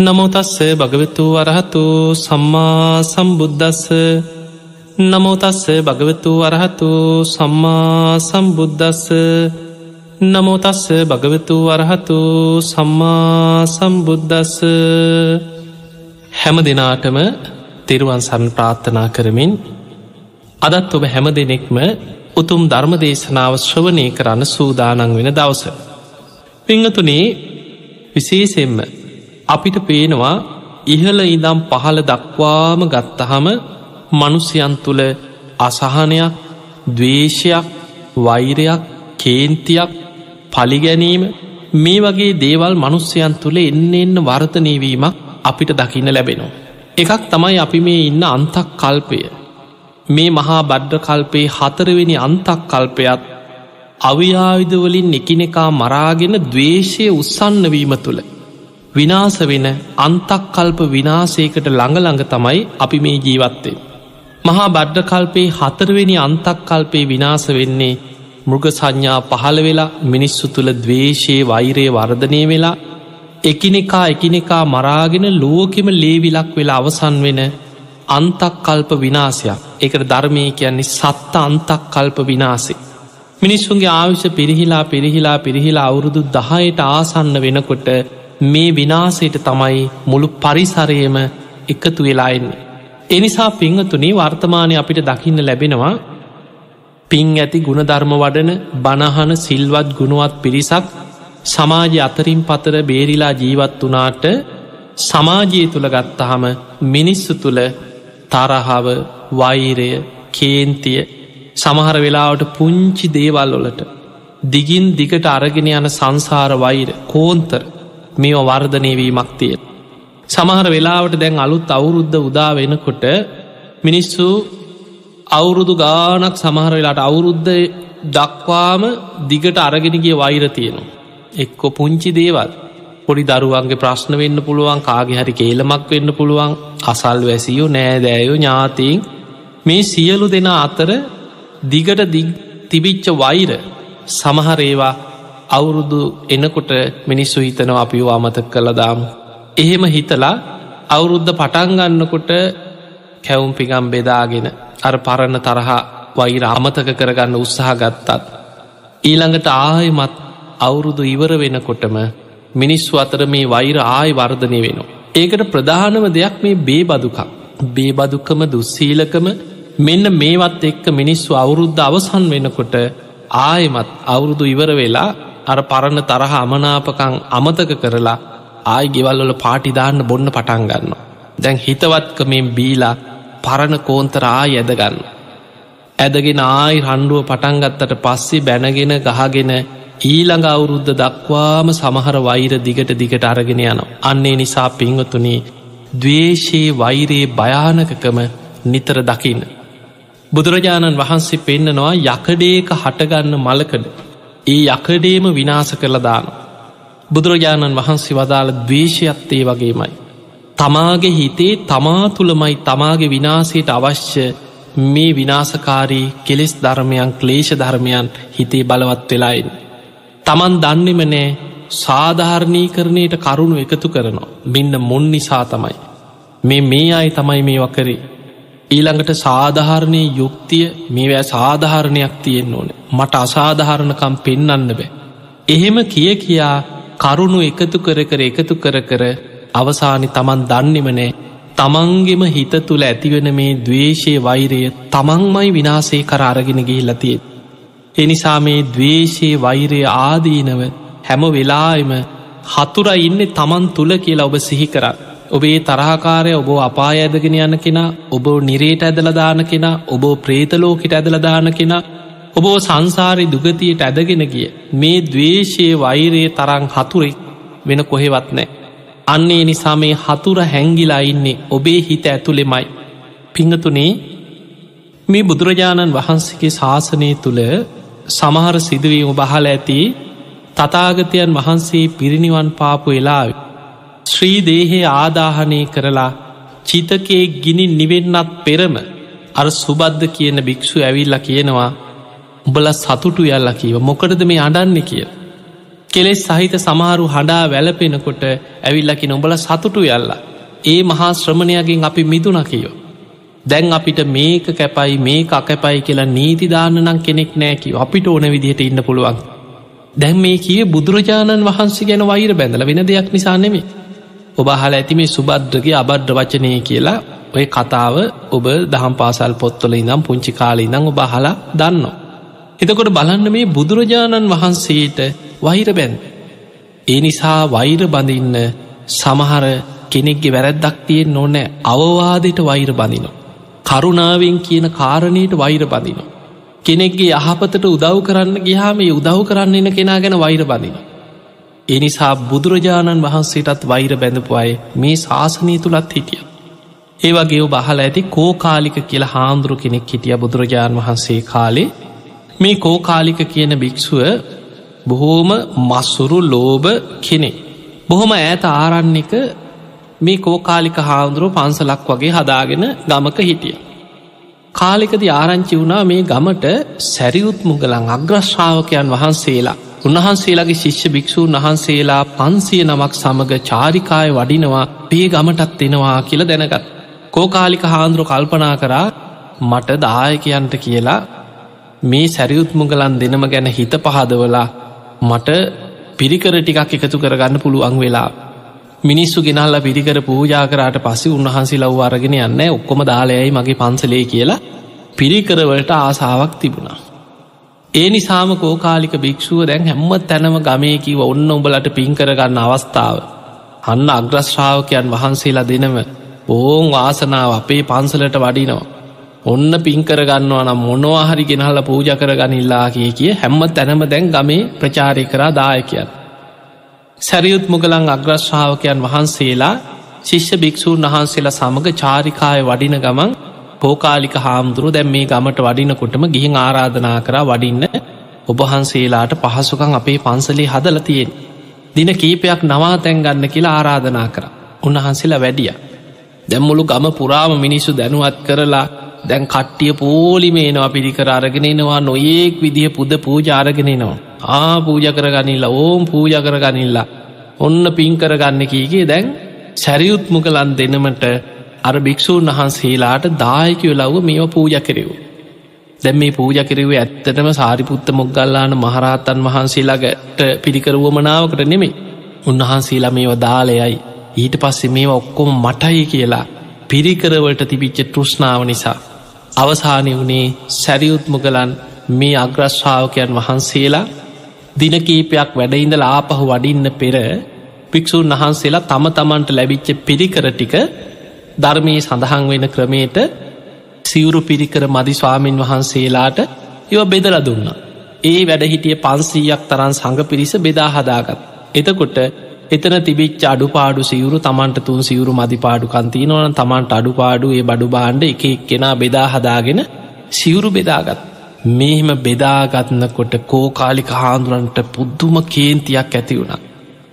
නමෝතස්ස භගවතු වරහතු සම්මා සම්බුද්ධස්ස නමෝතස්ස භගවතු වරහතු සම්මා සම්බුද්ධස්ස නමෝතස්ස භගවතු වරහතු සම්මා සම්බුද්ධස්ස හැම දෙනාටම තෙරුවන් සන් ප්‍රාර්ථනා කරමින් අදත් ඔබ හැම දෙනෙක්ම උතුම් ධර්ම දේශනාව ශ්‍රවනය කරන්න සූදානන් වෙන දවස. පිංහතුනේ විශේසෙන්ම අපිට පේනවා ඉහල ඉදම් පහළ දක්වාම ගත්තහම මනුස්්‍යයන් තුළ අසහනයක් දවේශයක් වෛරයක් කේන්තියක් පලිගැනීම මේ වගේ දේවල් මනුස්්‍යයන් තුළ එන්න එන්න වර්තනයවීමක් අපිට දකින්න ලැබෙනවා. එකක් තමයි අපි මේ ඉන්න අන්තක් කල්පය මේ මහා බඩ්ඩ කල්පේ හතරවෙනි අන්තක් කල්පයත් අව්‍යාවිධවලින් එකිනෙකා මරාගෙන දවේශය උත්සන්නවීම තුළ විනාස වෙන අන්තක්කල්ප විනාසේකට ළඟළඟ තමයි අපි මේ ජීවත්තේ. මහා බඩ්ඩකල්පේ හතරවෙනි අන්තක්කල්පේ විනාස වෙන්නේ මෘග සංඥා පහළ වෙලා මිනිස්සු තුළ දවේශයේ වෛරය වර්ධනය වෙලා එකිනෙකා එකිනෙකා මරාගෙන ලෝකෙම ලේවිලක් වෙලා අවසන් වෙන අන්තක්කල්ප විනාසයක් එකට ධර්මය කියන්නේ සත්ත අන්තක්කල්ප විනාසේ. මිනිස්සුන්ගේ ආවිශ පිරිහිලා පිරිහිලා පිරිහිලා අවුරුදු දහයට ආසන්න වෙනකොට මේ විනාසයට තමයි මුළු පරිසරයම එකතු වෙලාෙන්නේ. එනිසා පිංහතුනේ වර්තමානය අපිට දකින්න ලැබෙනවා පින් ඇති ගුණධර්ම වඩන බණහන සිල්වත් ගුණුවත් පිරිසක් සමාජ අතරින් පතර බේරිලා ජීවත් වනාට සමාජය තුළ ගත්තහම මිනිස්සු තුළ තරහාව වෛරය කේන්තිය සමහර වෙලාවට පුංචි දේවල් වලට දිගින් දිගට අරගෙන යන සංසාර වෛර කෝන්තර මේ වර්ධනයවීමක් තිය. සමහර වෙලාවට දැන් අලුත් අවුරුද්ධ උදා වෙනකොට මිනිස්සු අවුරුදු ගානක් සමහර වෙලාට අවුරුද්ධ දක්වාම දිගට අරගෙනගේ වෛර තියෙනවා. එක්කො පුංචි දේවල් පොඩි දරුවන්ගේ ප්‍රශ්න වෙන්න පුළුවන් කාගේ හරි කේලමක් වෙන්න පුළුවන් අසල් වැසියෝ නෑදෑයෝ ඥාතීන් මේ සියලු දෙන අතර දිගට තිබිච්ච වෛර සමහරේවා අවුරුදු එනකොට මිනිස්සු හිතනව අපිව අමතක කළදාමු. එහෙම හිතලා අවුරුද්ධ පටන්ගන්නකොට කැවුම් පිගම් බෙදාගෙන අර පරණ තරහා වෛර අමතක කරගන්න උත්සාහ ගත්තත්. ඊළඟට ආයමත් අවුරුදු ඉවර වෙනකොටම මිනිස්සු අතර මේ වෛර ආය වර්ධනය වෙනවා. ඒකට ප්‍රධානව දෙයක් මේ බේබදුකක්. බේබදුකම දුස්සීලකම මෙන්න මේවත් එක්ක මිනිස්සු අවුරුද්ධ අවසන් වෙනකොට ආයමත් අවුරුදු ඉවර වෙලා අර පරණ තරහ අමනාපකං අමතක කරලා ආයි ගෙවල්වල පාටිදාන්න බොන්න පටන්ගන්න. දැන් හිතවත්කමෙන් බීලා පරණ කෝන්තරා ඇදගන්න. ඇදගෙන ආයි රණ්ඩුව පටන්ගත්තට පස්සේ බැනගෙන ගහගෙන ඊළඟ අවුරුද්ධ දක්වාම සමහර වෛර දිගට දිගට අරගෙන යනවා. අන්නේ නිසා පිංවතුනේ දවේශයේ වෛරයේ භයානකකම නිතර දකින්න. බුදුරජාණන් වහන්සේ පෙන්න්නනවා යකඩේක හටගන්න මලකඩ ඒ යකඩේම විනාස කරලදාන. බුදුරජාණන් වහන්සේ වදාළ දවේශයත්තේ වගේමයි. තමාගේ හිතේ තමා තුළමයි තමාගේ විනාසයට අවශ්‍ය මේ විනාසකාරී කෙලෙස් ධර්මයන් ක්ලේෂ ධර්මයන් හිතේ බලවත් වෙලායින්. තමන් දන්නෙම නෑ සාධාරණී කරණයට කරුණු එකතු කරනවා මෙන්න මුන් නිසා තමයි. මේ මේ අයි තමයි මේ වකරේ ඊළඟට සාධාරණය යුක්තිය මේවැ සාධාරණයක් තියෙන් ඕන මට අසාධාරණකම් පෙන්නන්න බෑ. එහෙම කිය කියා කරුණු එකතු කර කර එකතු කර කර අවසානි තමන් දන්නෙමනෑ තමන්ගෙම හිත තුළ ඇතිවෙන මේ දවේශය වෛරය තමන්මයි විනාසේ කර අරගෙන ගිහිල්ලතිය. එනිසා මේ දවේශයේ වෛරය ආදීනව හැම වෙලායම හතුර ඉන්න තමන් තුළ කියලා ඔබ සිහි කරන්න. ඔබේ තරහකාරය ඔබ අපා ඇදගෙන යන්න කෙනා ඔබ නිරේට ඇදලදාන කෙනා ඔබ ප්‍රේතලෝකට ඇදලදාන කෙනා ඔබෝ සංසාරි දුගතියට ඇදගෙන ගිය මේ දවේශයේ වෛරයේ තරං හතුරෙක් වෙන කොහෙවත් නෑ. අන්නේ නිසා මේ හතුර හැංගිලා ඉන්නේ ඔබේ හිත ඇතුළෙමයි. පිංහතුනේ මේ බුදුරජාණන් වහන්සේගේ ශාසනය තුළ සමහර සිදුවීම බහල ඇති තතාගතයන් වහන්සේ පිරිනිවන් පාපු වෙලාවේ ශ්‍රී දේහේ ආදාහනය කරලා චිතකේ ගිනි නිවෙන්නත් පෙරම අර සුබද්ධ කියන භික්‍ෂු ඇවිල්ල කියනවා උඹල සතුටු යල්ල කීව මොකටද මේ අඩන්න කිය. කෙලෙස් සහිත සමහරු හඬා වැලපෙනකොට ඇවිල්ලකි නොබල සතුටු යල්ලා. ඒ මහා ශ්‍රමණයගෙන් අපි මිදුන කියෝ. දැන් අපිට මේක කැපයි මේ අකැපයි කියලා නීතිදාන්න නම් කෙනෙක් නෑකිව අපිට ඕන විදිහට ඉන්න පුළුවන්. දැන් මේ කිය බුදුරජාණන් වහන්සේ ගැන වෛර බැඳල වෙන දෙයක් නිසා නෙමේ. ඔබ හල ඇති මේ සුබද්‍රගේ අබඩ්ඩ වචනය කියලා ඔය කතාව ඔබ දහම් පාසල් පොත්වල ඉනම් පුංචි කාලි ඉඳං ඔබ හලා දන්නවා. එතකොට බලන්න මේ බුදුරජාණන් වහන්සේට වහිර බැන්. ඒ නිසා වෛර බඳින්න සමහර කෙනෙක්ගේ වැරැද්දක් තියෙන් නොනෑ අවවාදයට වෛර බඳිනවා. කරුණාවෙන් කියන කාරණයට වෛර බඳිනවා. කෙනෙක්ගේ යහපතට උදව් කරන්න ගිහාම උදව් කරන්න එන කෙනා ගැන වෛර බඳින. එනිසා බුදුරජාණන් වහන්සේටත් වෛර බැඳපු අය මේ ශාසනය තුළත් හිටිය. ඒවගේ බහල ඇති කෝකාලික කියලා හාමුදුරු කෙනෙක් හිටිය බුදුරජාණන් වහන්සේ කාලේ මේ කෝකාලික කියන භික්‍ෂුව බොහෝම මස්සුරු ලෝභ කෙනෙ. බොහොම ඇත ආරන්නක මේ කෝකාලික හාමුදුරුව පන්සලක් වගේ හදාගෙන ගමක හිටිය. කාලෙකද ආරංචි වුණා මේ ගමට සැරියුත් මුගලන් අග්‍රශ්ාවකයන් වහන්සේලා උන්වහන්සේලාගේ ශිෂ්‍ය භික්‍ෂූන් වහන්සේලා පන්සිය නමක් සමඟ චාරිකාය වඩිනවා පේ ගමටත් එෙනවා කියල දැනගත්. කෝකාලික හාන්දුරු කල්පනා කරා මට දායකයන්ට කියලා මේ සැරියුත් මුගලන් දෙනම ගැන හිත පහදවලා මට පිරිකර ටිකක් එකතු කරගන්න පුළුවන් වෙලා මිනිස්සු ගෙනල්ල පිරිකර පූජා කරට පස්සේ උන්වහන්සේ ලව් අරගෙන යන්න ඔක්කොම දාලයයි මගේ පන්සලේ කියලා පිරිකරවලට ආසාාවක් තිබුණා. ඒ නිසාම කෝකාලික භික්ෂුව දැන් හැම්ම තැනම ගමයකිව ඔන්න උඹලට පින්කරගන්න අවස්ථාව. අන්න අග්‍රශ්‍රාවකයන් වහන්සේලා දෙනම ඕන් වාසනාව අපේ පන්සලට වඩිනවා. ඔන්න පින්කරගන්නවා නම් මොනවාහරි ගෙනහල පූජ කරගනිල්ලා කිය කිය හැම්ම තැනම දැන් ගමේ ප්‍රචාරය කරා දායකයන්. සැරියුත් මුගලන් අග්‍රශ්ාවකයන් වහන්සේලා ශිෂ්‍ය භික්‍ෂූන් වහන්සේලා සමඟ චාරිකාය වඩින ගමන් පෝකාලික හාමුදුරු දැම් මේ ගමට වඩිනකොටම ගිහින් ආරාධනා කර වඩින්න ඔබහන්සේලාට පහසුකං අපේ පන්සලේ හදල තියෙන්. දින කීපයක් නවා තැන් ගන්න කියලා ආරාධනා කර උන්වහන්සේලා වැඩිය. දැම්මුළු ගම පුරාම මිනිස්සු දැනුවත් කරලා දැන් කට්ටිය පෝලිමේනවා පිරිකර අරගෙනෙනවා නොඒක් විදිහ පුද පූජාරගෙනෙනවා. ආ පූජ කරගනිල්ලා ඕම් පූජ කරගනිල්ලා ඔන්න පින් කරගන්න කීගේ දැන් සැරියුත් මුගලන් දෙනමට අර භික්‍ෂූන් වහන්සේලාට දායකයෝ ලව්ව මේව පූජ කෙරෙවූ. දැම් මේ පූජ කෙරෙවේ ඇත්තටම සාරිපුත්ත මොග්ගල්ලාන මහරහතන් වහන්සේලාගට පිළිකරුව මනාවකට නෙමේ උන්වහන්සේලා මේව දාලයයි ඊට පස්සේ මේවා ඔක්කොම මටයි කියලා පිරිකරවලට තිබිච්ච තෘෂ්ණාව නිසා අවසානය වනේ සැරියුත් මුගලන් මේ අග්‍රශ්ාවකයන් වහන්සේලා දිනකීපයක් වැඩඉඳල ආපහු වඩින්න පෙර භික්‍ෂූන් වහන්සේලා තම තමන්ට ලැබිච්ච පිරිකර ටික ධර්මී සඳහන් වෙන ක්‍රමේට සිවුරු පිරිකර මදි ස්වාමීන් වහන්සේලාට යව බෙදල දුන්න. ඒ වැඩහිටිය පන්සීයක් තරන් සඟ පිරිස බෙදා හදාගත්. එතකොට එතන තිබිච් අඩුපාඩු සිවුරු තමන්ට තුන් සිවුරු මදිපාඩු කන්තිනවන තමන්ට අඩුපාඩු ඒ බඩු බාණ්ඩ එක එක්කෙනා බෙදා හදාගෙන සිවුරු බෙදාගත්. මෙහෙම බෙදාගත්නකොට කෝකාලික හාන්දුරන්ට පුද්දුම කේන්තියක් ඇති වුණ.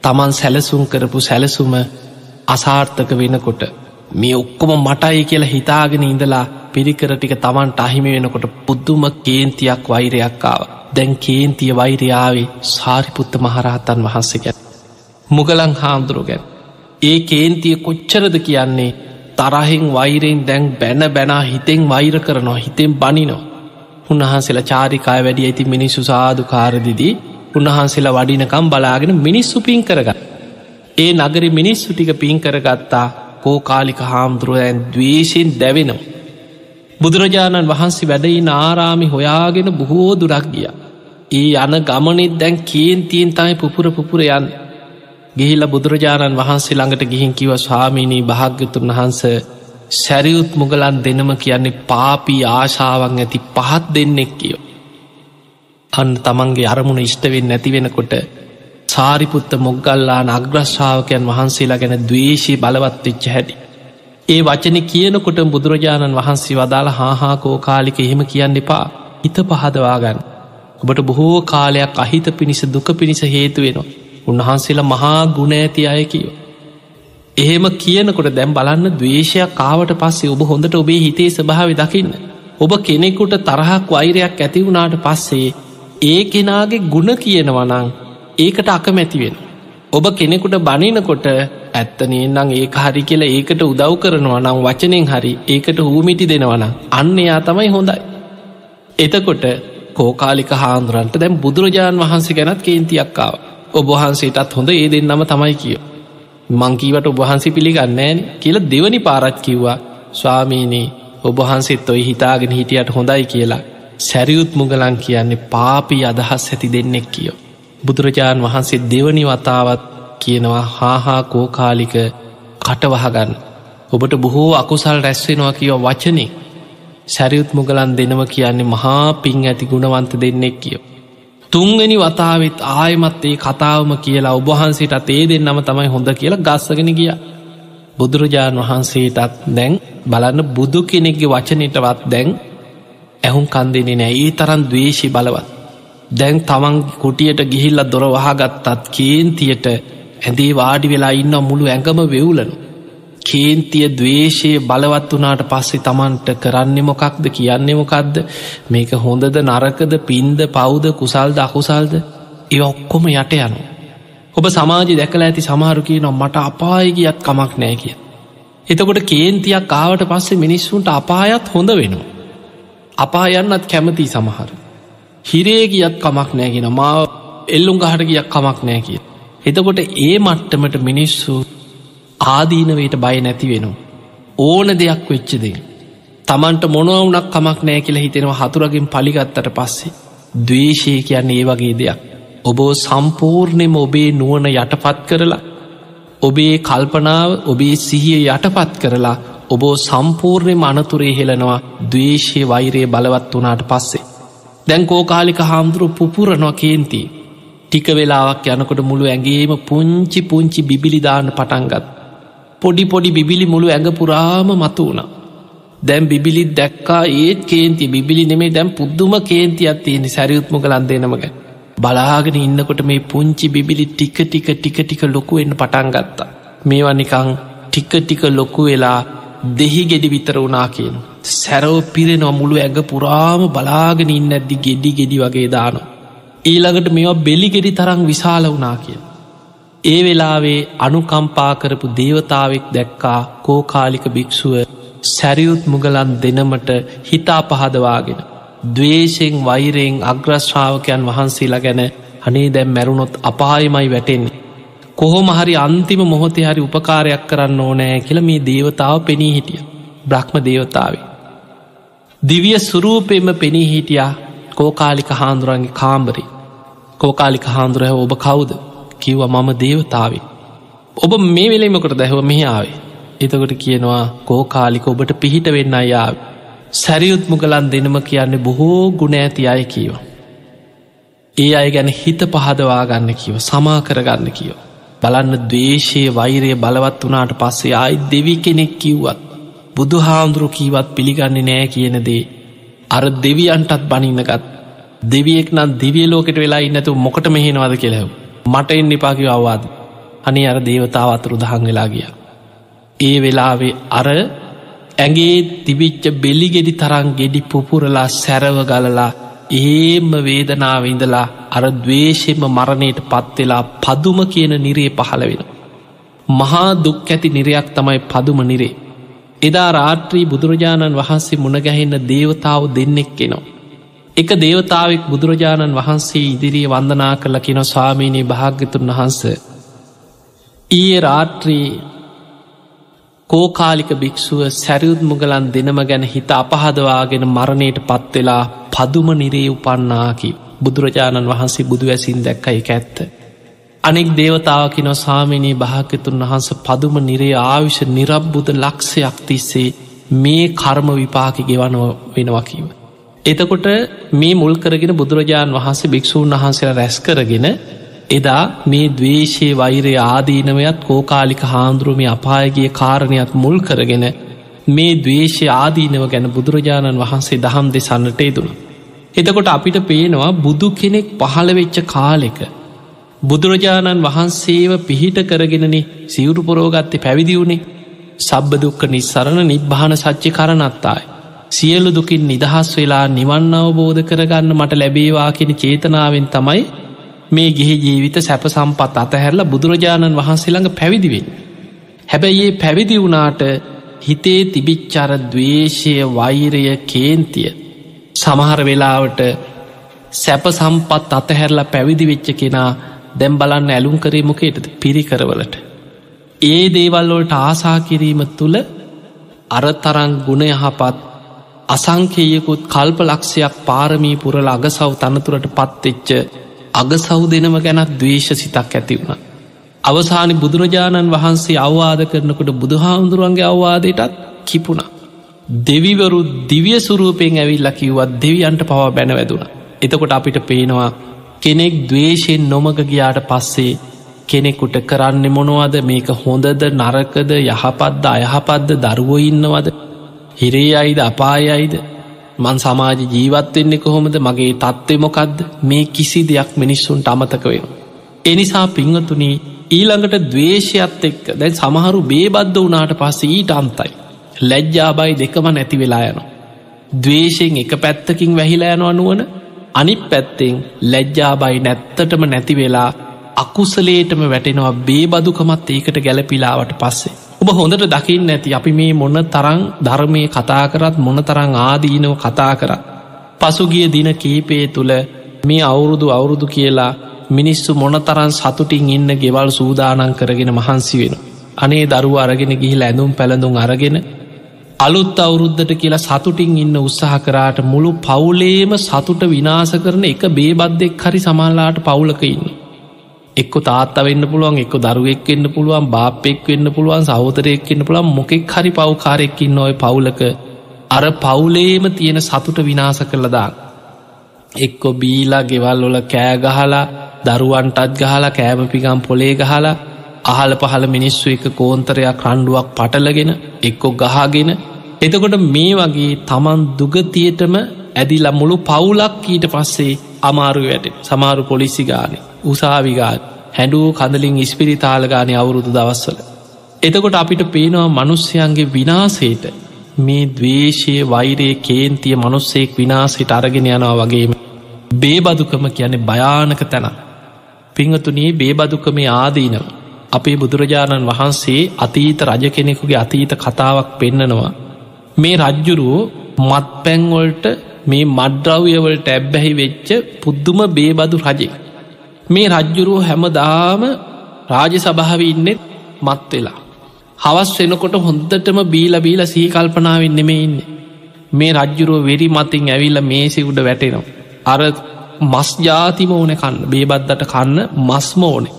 තමන් සැලසුම් කරපු සැලසුම අසාර්ථක වෙනකොට මේ ඔක්කොම මටයි කියලා හිතාගෙන ඉඳලා පිරිකර ටික තමන්ට අහිමි වෙනකොට පුද්දුම කේන්තියක් වෛරයක්කාව දැන් කේන්තිය වෛරයාවේ සාරිපුත්ත මහරහතන් වහන්සේ ගැත්. මුගලං හාමුදුරුගැන්. ඒ කේන්තිය කොච්චරද කියන්නේ තරහෙන් වෛරෙන් දැන් බැන බැනා හිතෙන් වෛර කරනවා හිතෙන් බනිනෝ. උන්වහන්සේලා චාරිකාය වැඩිය ඇති මිනිස්සු සාධකාරදිදී උන්වහන්සේලා වඩිනකම් බලාගෙන මිනිස්සු පින් කරගත්. ඒ නගරි මිනිස්සු ටික පින් කරගත්තා කෝකාලික හාමුදුරුවයන් දවේශයෙන් දැවෙනවා. බුදුරජාණන් වහන්සේ වැඩයි නාරාමි හොයාගෙන බොහෝ දුරක් ගිය. ඒ යන ගමනෙත් දැන් කේන්තියෙන් තමයි පුපුර පුපුරයන් ගිහිල්ල බුදුරජාණන් වහන්සේ ළඟට ගිහින් කිව ස්වාමීණී භාග්‍යතුන් වහන්ස සැරියුත් මුගලන් දෙනම කියන්නේ පාපී ආශාවන් ඇති පහත් දෙන්නෙක් කියෝ. අන් තමන්ගේ අරමුණ ඉෂ්ටවෙන් නැතිවෙනකොට සාරිපුත්ත මොග්ගල්ලාන අග්‍රශ්ාවකයන් වහන්සේලා ගැන දවේශී බලවත්වෙච්ච හැටි. ඒ වචන කියනකොට බුදුරජාණන් වහන්සේ වදාළ හාහාකෝ කාලික එහෙම කියන්න එපා හිත පහදවාගන්න. ඔබට බොහෝ කාලයක් අහිත පිණිස දුක පිණිස හේතු වෙනවා. උන්වහන්සේලා මහා ගුණ ඇති අය කියෝ. එහෙම කියනකොට දැම් බලන්න දවේශයක් කාවට පස්සේ ඔබ හොඳට ඔබේ හිතේ ස්භාව දකින්න. ඔබ කෙනෙකුට තරහක් වෛරයක් ඇති වුණාට පස්සේ ඒ කෙනාගේ ගුණ කියනවනං ඒකට අකමැති වෙන. ඔබ කෙනෙකුට බනිනකොට ඇත්තනේ නම් ඒ හරි කියලා ඒකට උදව් කරනවා නම් වචනෙන් හරි ඒකට හූමිටි දෙනවන අන්න එයා තමයි හොඳයි. එතකොට කෝකාලික හාන්දුරන්ට දැම් බුදුරජාණන් වහන්සේ ගැනත් කේන්තියක්කාව ඔබහන්සේටත් හොඳ ඒ දෙන්නම තමයි කියෝ. මංකීවට ඔබහන්සේ පිළිගන්නෑන කියල දෙවනි පාරත් කිව්වා ස්වාමීනී ඔබහන්සෙත් ඔයි හිතාගෙන හිටියට හොඳයි කියලා සැරියුත් මුගලන් කියන්නේ පාපී අදහස් ඇති දෙන්නෙක් කියෝ. බුදුරජාණන් වහන්සේ දෙවනි වතාවත් කියනවා හාහා කෝකාලික කටවහගන්න. ඔබට බොහෝ අකුසල් රැස්වෙනවා කියව වචනේ සැරියුත් මුගලන් දෙනව කියන්නේ මහා පින් ඇති ගුණවන්ත දෙන්නෙක් කියෝ. තුන්වැනි වතාවත් ආයමත් ඒ කතාවම කියලා ඔබහන්සේටත් ඒ දෙන්නම තමයි හොඳ කියලා ගස්සගෙන ගිය. බුදුරජාණන් වහන්සේටත් දැන් බලන්න බුදු කෙනෙක්ගේ වචනයටවත් දැන් ඇහුම් කන්දෙනෙ නෑ ඒ තරන් දවේශි බලවත්. දැන් තමන් කුටියට ගිහිල්ල දොර වහගත්තත් කේන්තියට ඇඳේ වාඩි වෙලා ඉන්න මුළු ඇඟම වෙවුලනු. කේන්තිය දවේශයේ බලවත් වනාට පස්සේ තමන්ට කරන්නේ මොකක්ද කියන්නේ මොකක්ද මේක හොඳද නරකද පින්ද පෞද කුසල්ද අකුසල්ද ඒ ඔක්කොම යට යනු. ඔබ සමාජි දැකල ඇති සමහරුකී නො මට අපායගියත් කමක් නෑ කිය. එතකොට කේන්තියක් කාවට පස්සේ මිනිස්සුන්ට අපායත් හොඳ වෙනවා. අපායන්නත් කැමති සමහර. හිරේ ගියත් කමක් නෑගෙන මාව එල්ලුම් ගහට ගියක් කමක් නෑ කිය. එතකොට ඒ මට්ටමට මිනිස්සු ආදීනවයට බය නැති වෙනවා. ඕන දෙයක් වෙච්චදේ. තමන්ට මොනවුනක් කමක් නෑ කියලා හිතෙනවා හතුරගින් පලිගත්තට පස්සේ. දවේශය කියන්නේ ඒ වගේ දෙයක්. ඔබෝ සම්පූර්ණයම ඔබේ නුවන යටපත් කරලා ඔබේ කල්පනාව ඔබේ සිහිය යටපත් කරලා ඔබෝ සම්පූර්ණය මනතුරේ හෙලනවා දවේශය වෛරයේ බලවත් වනාට පස්සේ. දැන් කෝකාලික හාමුදුරු පුපුරනවා කේන්ති. ටික වෙලාවක් යනකොට මුළු ඇගේම පුංචි පුංචි බිබිලිදාන්න පටන්ගත්. පොඩි පොඩි බිබිලි මුළු ඇඟ පුරාම මතු වුණ. දැම් බිබිලිත් දැක්කා ඒත් කේන්ති බිබිලි නෙමේ දැම් පුද්දුම කේන්තියක් තියෙන සැරියුත්ම කලන්දේනමග. බලාගෙන ඉන්නකොට මේ පුංචි බිබිලි ටික ටික ටික ටික ලොකුවෙන්න පටන් ගත්තා. මේවා නිකං ටික ටික ලොකු වෙලා දෙහි ගෙඩි විතර වුනා කියන. සැරව පිරෙනවා මුළු ඇඟ පුරාම බලාගෙන ඉන්න ඇද්දි ගෙඩි ගෙඩි වගේ දානවා. ඊළඟට මේවා බෙලි ගෙඩි තරං විශාල වනා කිය. ඒ වෙලාවේ අනුකම්පා කරපු දේවතාවෙක් දැක්කා කෝකාලික භික්‍ෂුව සැරියුත් මුගලන් දෙනමට හිතා පහදවාගෙන. දවේශෙන් වෛරයෙන් අග්‍රශ්‍රාවකයන් වහන්සේලා ගැන අනේ දැම් මැරුණොත් අපායමයි වැටෙන්නේ. කොහොම හරි අන්තිම මොහොතේ හරි උපකාරයක් කරන්න ඕනෑ කියල මේ දේවතාව පෙනී හිටිය. බ්‍රහ්ම දේවතාවේ. දිවිය සුරූපෙම පෙනී හිටියා කෝකාලික හාන්දුරන්ගේ කාම්බරි. කෝකාලික හාන්දුරහ ඔබ කවුද කිව්ව මම දේවතාවේ. ඔබ මේ වෙලෙමකට දැහව මෙහාාවේ. එතකොට කියනවා කෝකාලික ඔබට පිහිට වෙන්න අයාව. සැරියුත් මුගලන් දෙනම කියන්නේ බොහෝ ගුණ ඇති අය කියව. ඒ අය ගැන හිත පහදවා ගන්න කියව සමා කරගන්න කියව. බලන්න දවේශයේ වෛරය බලවත් වනාට පස්සේ ආයි දෙවි කෙනෙක් කිව්වත්. බුදු හාමුදුරු කීවත් පිළිගන්නේ නෑ කියනදේ. අර දෙවියන්ටත් බනින්නගත් දෙවියෙක් නම් දිවිය ලෝකට වෙලා ඉන්නතු මොකට මෙහෙනවද කෙලෙව්. මට එන්න එපාකිව අවවාද අනි අර දේවතාව අතුරු දහන් වෙලා ගිය. ඒ වෙලාවේ අර ඇගේ තිබිච්ච බෙලි ගෙඩි තරන් ගෙඩි පුපුරලා සැරව ගලලා ඒම වේදනාව ඉඳලා අර දවේශෙම මරණයට පත්වෙලා පදුම කියන නිරේ පහළ වෙන. මහා දුක් ඇති නිරයක් තමයි පදුම නිරේ. එදා රාත්‍රී බුදුරජාණන් වහන්සේ මුණගැහෙන්න දේවතාව දෙන්නෙක් කෙනවා. එක දේවතාවෙක් බුදුරජාණන් වහන්සේ ඉදිරියේ වන්දනා කරල කින ස්වාමීනී භාග්‍යතුන් වහන්ස. ඊයේ රාත්‍රී කෝකාලික භික්‍ෂුව සැරියුත් මුගලන් දෙනම ගැන හිත අපහදවාගෙන මරණයට පත්වෙලා පදුම නිරේ උපන්නාකි බුදුරජාණන් වහන්සේ බුදු ඇසින් දැක්ක එක ඇත්ත. අනෙක් දේවතාවකි නො සාමිනී භාග්‍යතුන් වහන්ස පදුම නිරේ ආවිෂ නිරබ්බුද ලක්ෂයක් තිස්සේ මේ කර්ම විපාකි ගෙවනව වෙනවකිව. එතකොට මේ මුල් කරගෙන බුදුරජාණන් වහන්සේ භික්‍ෂූන් වහන්සේලා රැස් කරගෙන එදා මේ දවේශයේ වෛරය ආදීනවයත් කෝකාලික හාන්දුරුවම අපායගේ කාරණයක් මුල් කරගෙන මේ දවේශය ආදීනව ගැන බුදුරජාණන් වහන්සේ දහම් දෙසන්නට යෙදුණ. එතකොට අපිට පේනවා බුදු කෙනෙක් පහළවෙච්ච කාලෙක. බුදුරජාණන් වහන්සේව පිහිට කරගෙනනේ සිවුරු පොරෝගත්තේ පැවිදිවුණේ සබ්බ දුක්ක නිස්සරණ නිබ්භාන සච්චි කරනත්තායි. සියලු දුකින් නිදහස් වෙලා නිවන් අවබෝධ කරගන්න මට ලැබේවා කියෙන චේතනාවෙන් තමයි මේ ගෙහි ජීවිත සැප සම්පත් අතහැරලා බුදුරජාණන් වහන්සේළඟ පැවිදිවෙන්. හැබැයි ඒ පැවිදි වුණාට හිතේ තිබිච්චර දවේශය වෛරය කේන්තිය සමහර වෙලාවට සැප සම්පත් අතහැරලා පැවිදි වෙච්ච කෙනා දැම් බලන්න ඇලුම් කරේ මොකේටද පිරිකරවලට. ඒ දේවල්ලොලට ආසා කිරීම තුළ අරතරං ගුණ යහපත් අසංකේයකුත් කල්ප ලක්ෂයක් පාරමී පුරල අගසව් තනතුරට පත්වෙච්ච අගසව් දෙනම ගැනත් දවේශ සිතක් ඇති වුණ. අවසානි බුදුරජාණන් වහන්සේ අවවාද කරනකොට බුදුහාමුදුරුවන්ගේ අවවාදයටත් කිපුණ. දෙවිවරු දිවිය සුරූපයෙන් ඇවිල්ල කිව්වත් දෙවියන්ට පවා බැන වැදුණ. එතකොට අපිට පේනවා කෙනෙක් දවේශයෙන් නොමග ගියාට පස්සේ කෙනෙකුට කරන්න මොනවද? මේක හොඳද නරකද යහපත්ද අයහපත්ද දරුවෝ ඉන්නවද? හිරේ අයිද අපායයිද මන් සමාජ ජීවත්වෙන්නේ කොහොමද? මගේ තත්ත්වය මොකක්ද මේ කිසි දෙයක් මිනිස්සුන්ට අමතක වෙන. එනිසා පිංහතුනී ඊළඟට දවේශයත් එක්ක. දැන් සමහරු බේබද්ධ වනාට පස්සේ ඊට අන්තයි. ලැජ්ජාබයි දෙකම නැති වෙලා යන. දවේශයෙන් එක පැත්තකින් වැහිලා යන අනුවන අනි පැත්තෙන් ලැජ්ජාබයි නැත්තටම නැති වෙලා අකුසලේටම වැටෙනවා බේබදුකමත් ඒකට ගැලපිලාවට පස්සේ. ඔබ හොඳට දකිින් ඇති අපි මේ මොන්න තරං ධර්මය කතා කරත් මොන තරං ආදීනව කතා කරත්. පසුගිය දින කීපේ තුළ මේ අවුරුදු අවුරුදු කියලා මිනිස්සු මොනතරන් සතුටින් ඉන්න ගෙවල් සූදානන් කරගෙන මහන්සි වෙන. අනේ දරුව අරගෙන ගිහිල ඇඳුම් පැළඳුම් අරගෙන අලුත් අවුරුද්ධට කියලා සතුටින් ඉන්න උත්සාහ කරාට මුළු පවුලේම සතුට විනාස කරන එක බේබද්දෙක් හරි සමල්ලාට පවුලක ඉන්න. එක්ක තාත්ත වෙන්න පුළුවන් එක්ක දරුවෙක් වෙන්න පුළුවන් බාපෙක් වෙන්න පුළුවන් සහෝතරයෙක් වෙන්න පුළුවන් මොකෙක් හරි පව්කාරෙක්කින් නොය පවුලක අර පවුලේම තියෙන සතුට විනාස කරලදාන්න. එක්කො බීලා ගෙවල් වල කෑගහලා දරුවන්ටත් ගහලා කෑමපිගම් පොලේ ගහලා අහල පහල මිනිස්සු එක කෝන්තරයක් රණ්ඩුවක් පටලගෙන එක්කො ගහගෙන එතකොට මේ වගේ තමන් දුගතියටම ඇදිලා මුළු පවුලක් ඊට පස්සේ අමාරු වැට සමාරු පොලිසි ගානේ උසාවිගාත් හැඩුව කඳලින් ඉස්පිරිතාලගානය අවුරුදු දවස්වල. එතකොට අපිට පේනවා මනුස්්‍යයන්ගේ විනාසේට මේ දවේශය වෛරයේ කේන්තිය මනුස්සෙක් විනාසට අරගෙන යනවා වගේම බේබදුකම කියන්නේ භයානක තැන. පිංහතුනී බේබදුකමේ ආදීනව. අපේ බුදුරජාණන් වහන්සේ අතීත රජ කෙනෙකුගේ අතීත කතාවක් පෙන්නනවා. මේ රජ්ජුරුවෝ මත් පැංවොල්ට මේ මඩ්‍රව්‍යවලට ඇබ්බැහි වෙච්ච පුද්දුම බේබදු රජෙක්. මේ රජ්ජුරුව හැමදාම රාජ සභාව ඉන්නෙත් මත් වෙලා. හවස් වෙනකොට හොන්දටම බීල බීල සීකල්පනාවෙන් නෙමේ ඉන්න. මේ රජ්ජුරුව වෙරි මතින් ඇවිල්ල මේසි උඩ වැටෙනවා. අර මස් ජාතිම ඕන කන්න බේබද්දට කන්න මස්ම ඕනේ.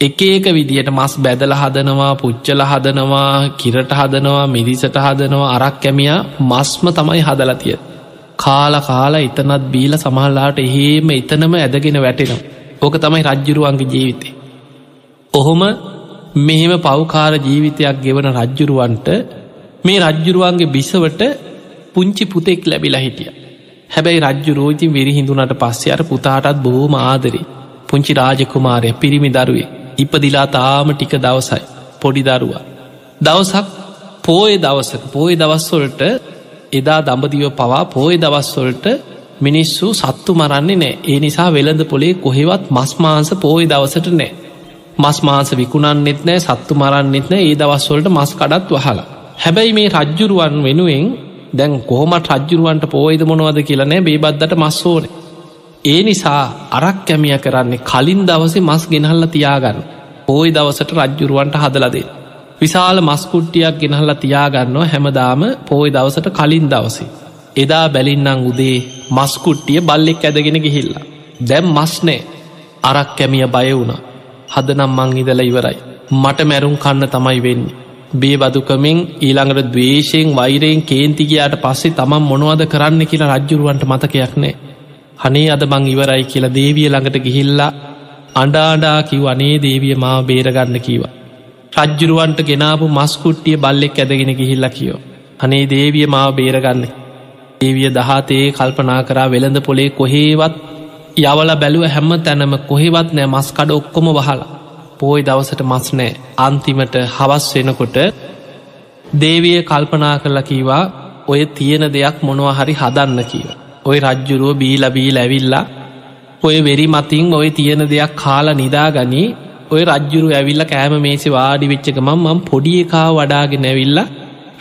එක ඒක විදියට මස් බැදල හදනවා පුච්චල හදනවා කිරට හදනවා මිරිසට හදනවා අරක් කැමියා මස්ම තමයි හදලතිය. කාල කාලා එතනත් බීල සමහල්ලාට එහෙම එතනම ඇදගෙන වැටෙනවා. ඕක තමයි රජ්ජුරුවන්ගේ ජීවිතේ. ඔහොම මෙහෙම පවකාර ජීවිතයක් ගෙවන රජ්ජුරුවන්ට මේ රජ්ජුරුවන්ගේ බිසවට පුංචි පුතෙක් ලැබිලා හිටිය. හැබැයි රජ්ජු රෝජි විරිහිඳුනට පස්සේ අර පුතාටත් බොහෝම ආදරේ පුංචි රාජකුමාරය පිරිමි දරුවේ ඉපදිලා තාම ටික දවසයි පොඩි දරුවා. දවසක් පෝය දවසක පෝය දවස්වොලට එදා දඹදිව පවා පෝය දවස්වොලට මිනිස්සු සත්තු මරන්නේ නෑ. ඒ නිසා වෙළඳ පොලේ කොහෙවත් මස් මාංස පෝය දවසට නෑ. මස් මාංස විකුණන්නෙත් නෑ සත්තු මරන්නෙත් නෑ. ඒ දවස්වලට මස් කඩත් වහලා. හැබැයි මේ රජ්ජුරුවන් වෙනුවෙන් දැන් කොහොමත් රජ්ජුරුවන්ට පෝයිද මොනවද කියලනෑ බේබද්දට මස්සෝන ඒ නිසා අරක් කැමිය කරන්නේ කලින් දවසේ මස් ගෙනහල්ල තියාගන්න පෝයි දවසට රජ්ජුරුවන්ට හදලදේ විශාල මස්කුට්ටියක් ගෙනහල්ල තියාගන්නවා හැමදාම පෝයි දවසට කලින් දවසේ එදා බැලින්නම් උදේ මස්කුට්ටිය බල්ලෙක් ඇදගෙන ගිහිල්ලා. දැම් මස්නෑ අරක් කැමිය බය වුණ හදනම් මං ඉදල ඉවරයි. මට මැරුම් කන්න තමයි වෙන්නේ. බේබදුකමෙන් ඊළඟට දවේශයෙන් වෛරයෙන් කේන්තිගයාට පස්සේ තමන් මොනවද කරන්න කියලා රජ්ජුරුවන්ට මතකයක් නෑ. හනේ අද මං ඉවරයි කියලා දේවිය ළඟට ගිහිල්ලා අඩාඩා කිව් අනේ දේවිය මා බේරගන්න කීවා. රජ්ජුරුවන්ට ගෙනාපු මස්කුට්ටිය බල්ලෙක් ඇදගෙන ගිහිල්ල කියෝ. අනේ දේවිය මාව බේරගන්න ඒවිය දහතේ කල්පනා කරා වෙළඳ පොලේ කොහේවත් යවල බැලුව හැම්ම තැනම කොහෙවත් නෑ මස්කඩ ඔක්කොම වහලා පෝයි දවසට මස් නෑ අන්තිමට හවස් වෙනකොට දේවිය කල්පනා කරලා කීවා ඔය තියෙන දෙයක් මොනවා හරි හදන්න කියව. ඔය රජ්ජුරුව බීලබී ලැවිල්ලා ඔය වෙරි මතින් ඔය තියෙන දෙයක් කාලා නිදාගනී ඔය රජ්ජුරු ඇවිල්ල කෑම මේසි වාඩි වෙච්චක මම් මම් පොඩි එකා වඩාගෙන ඇවිල්ල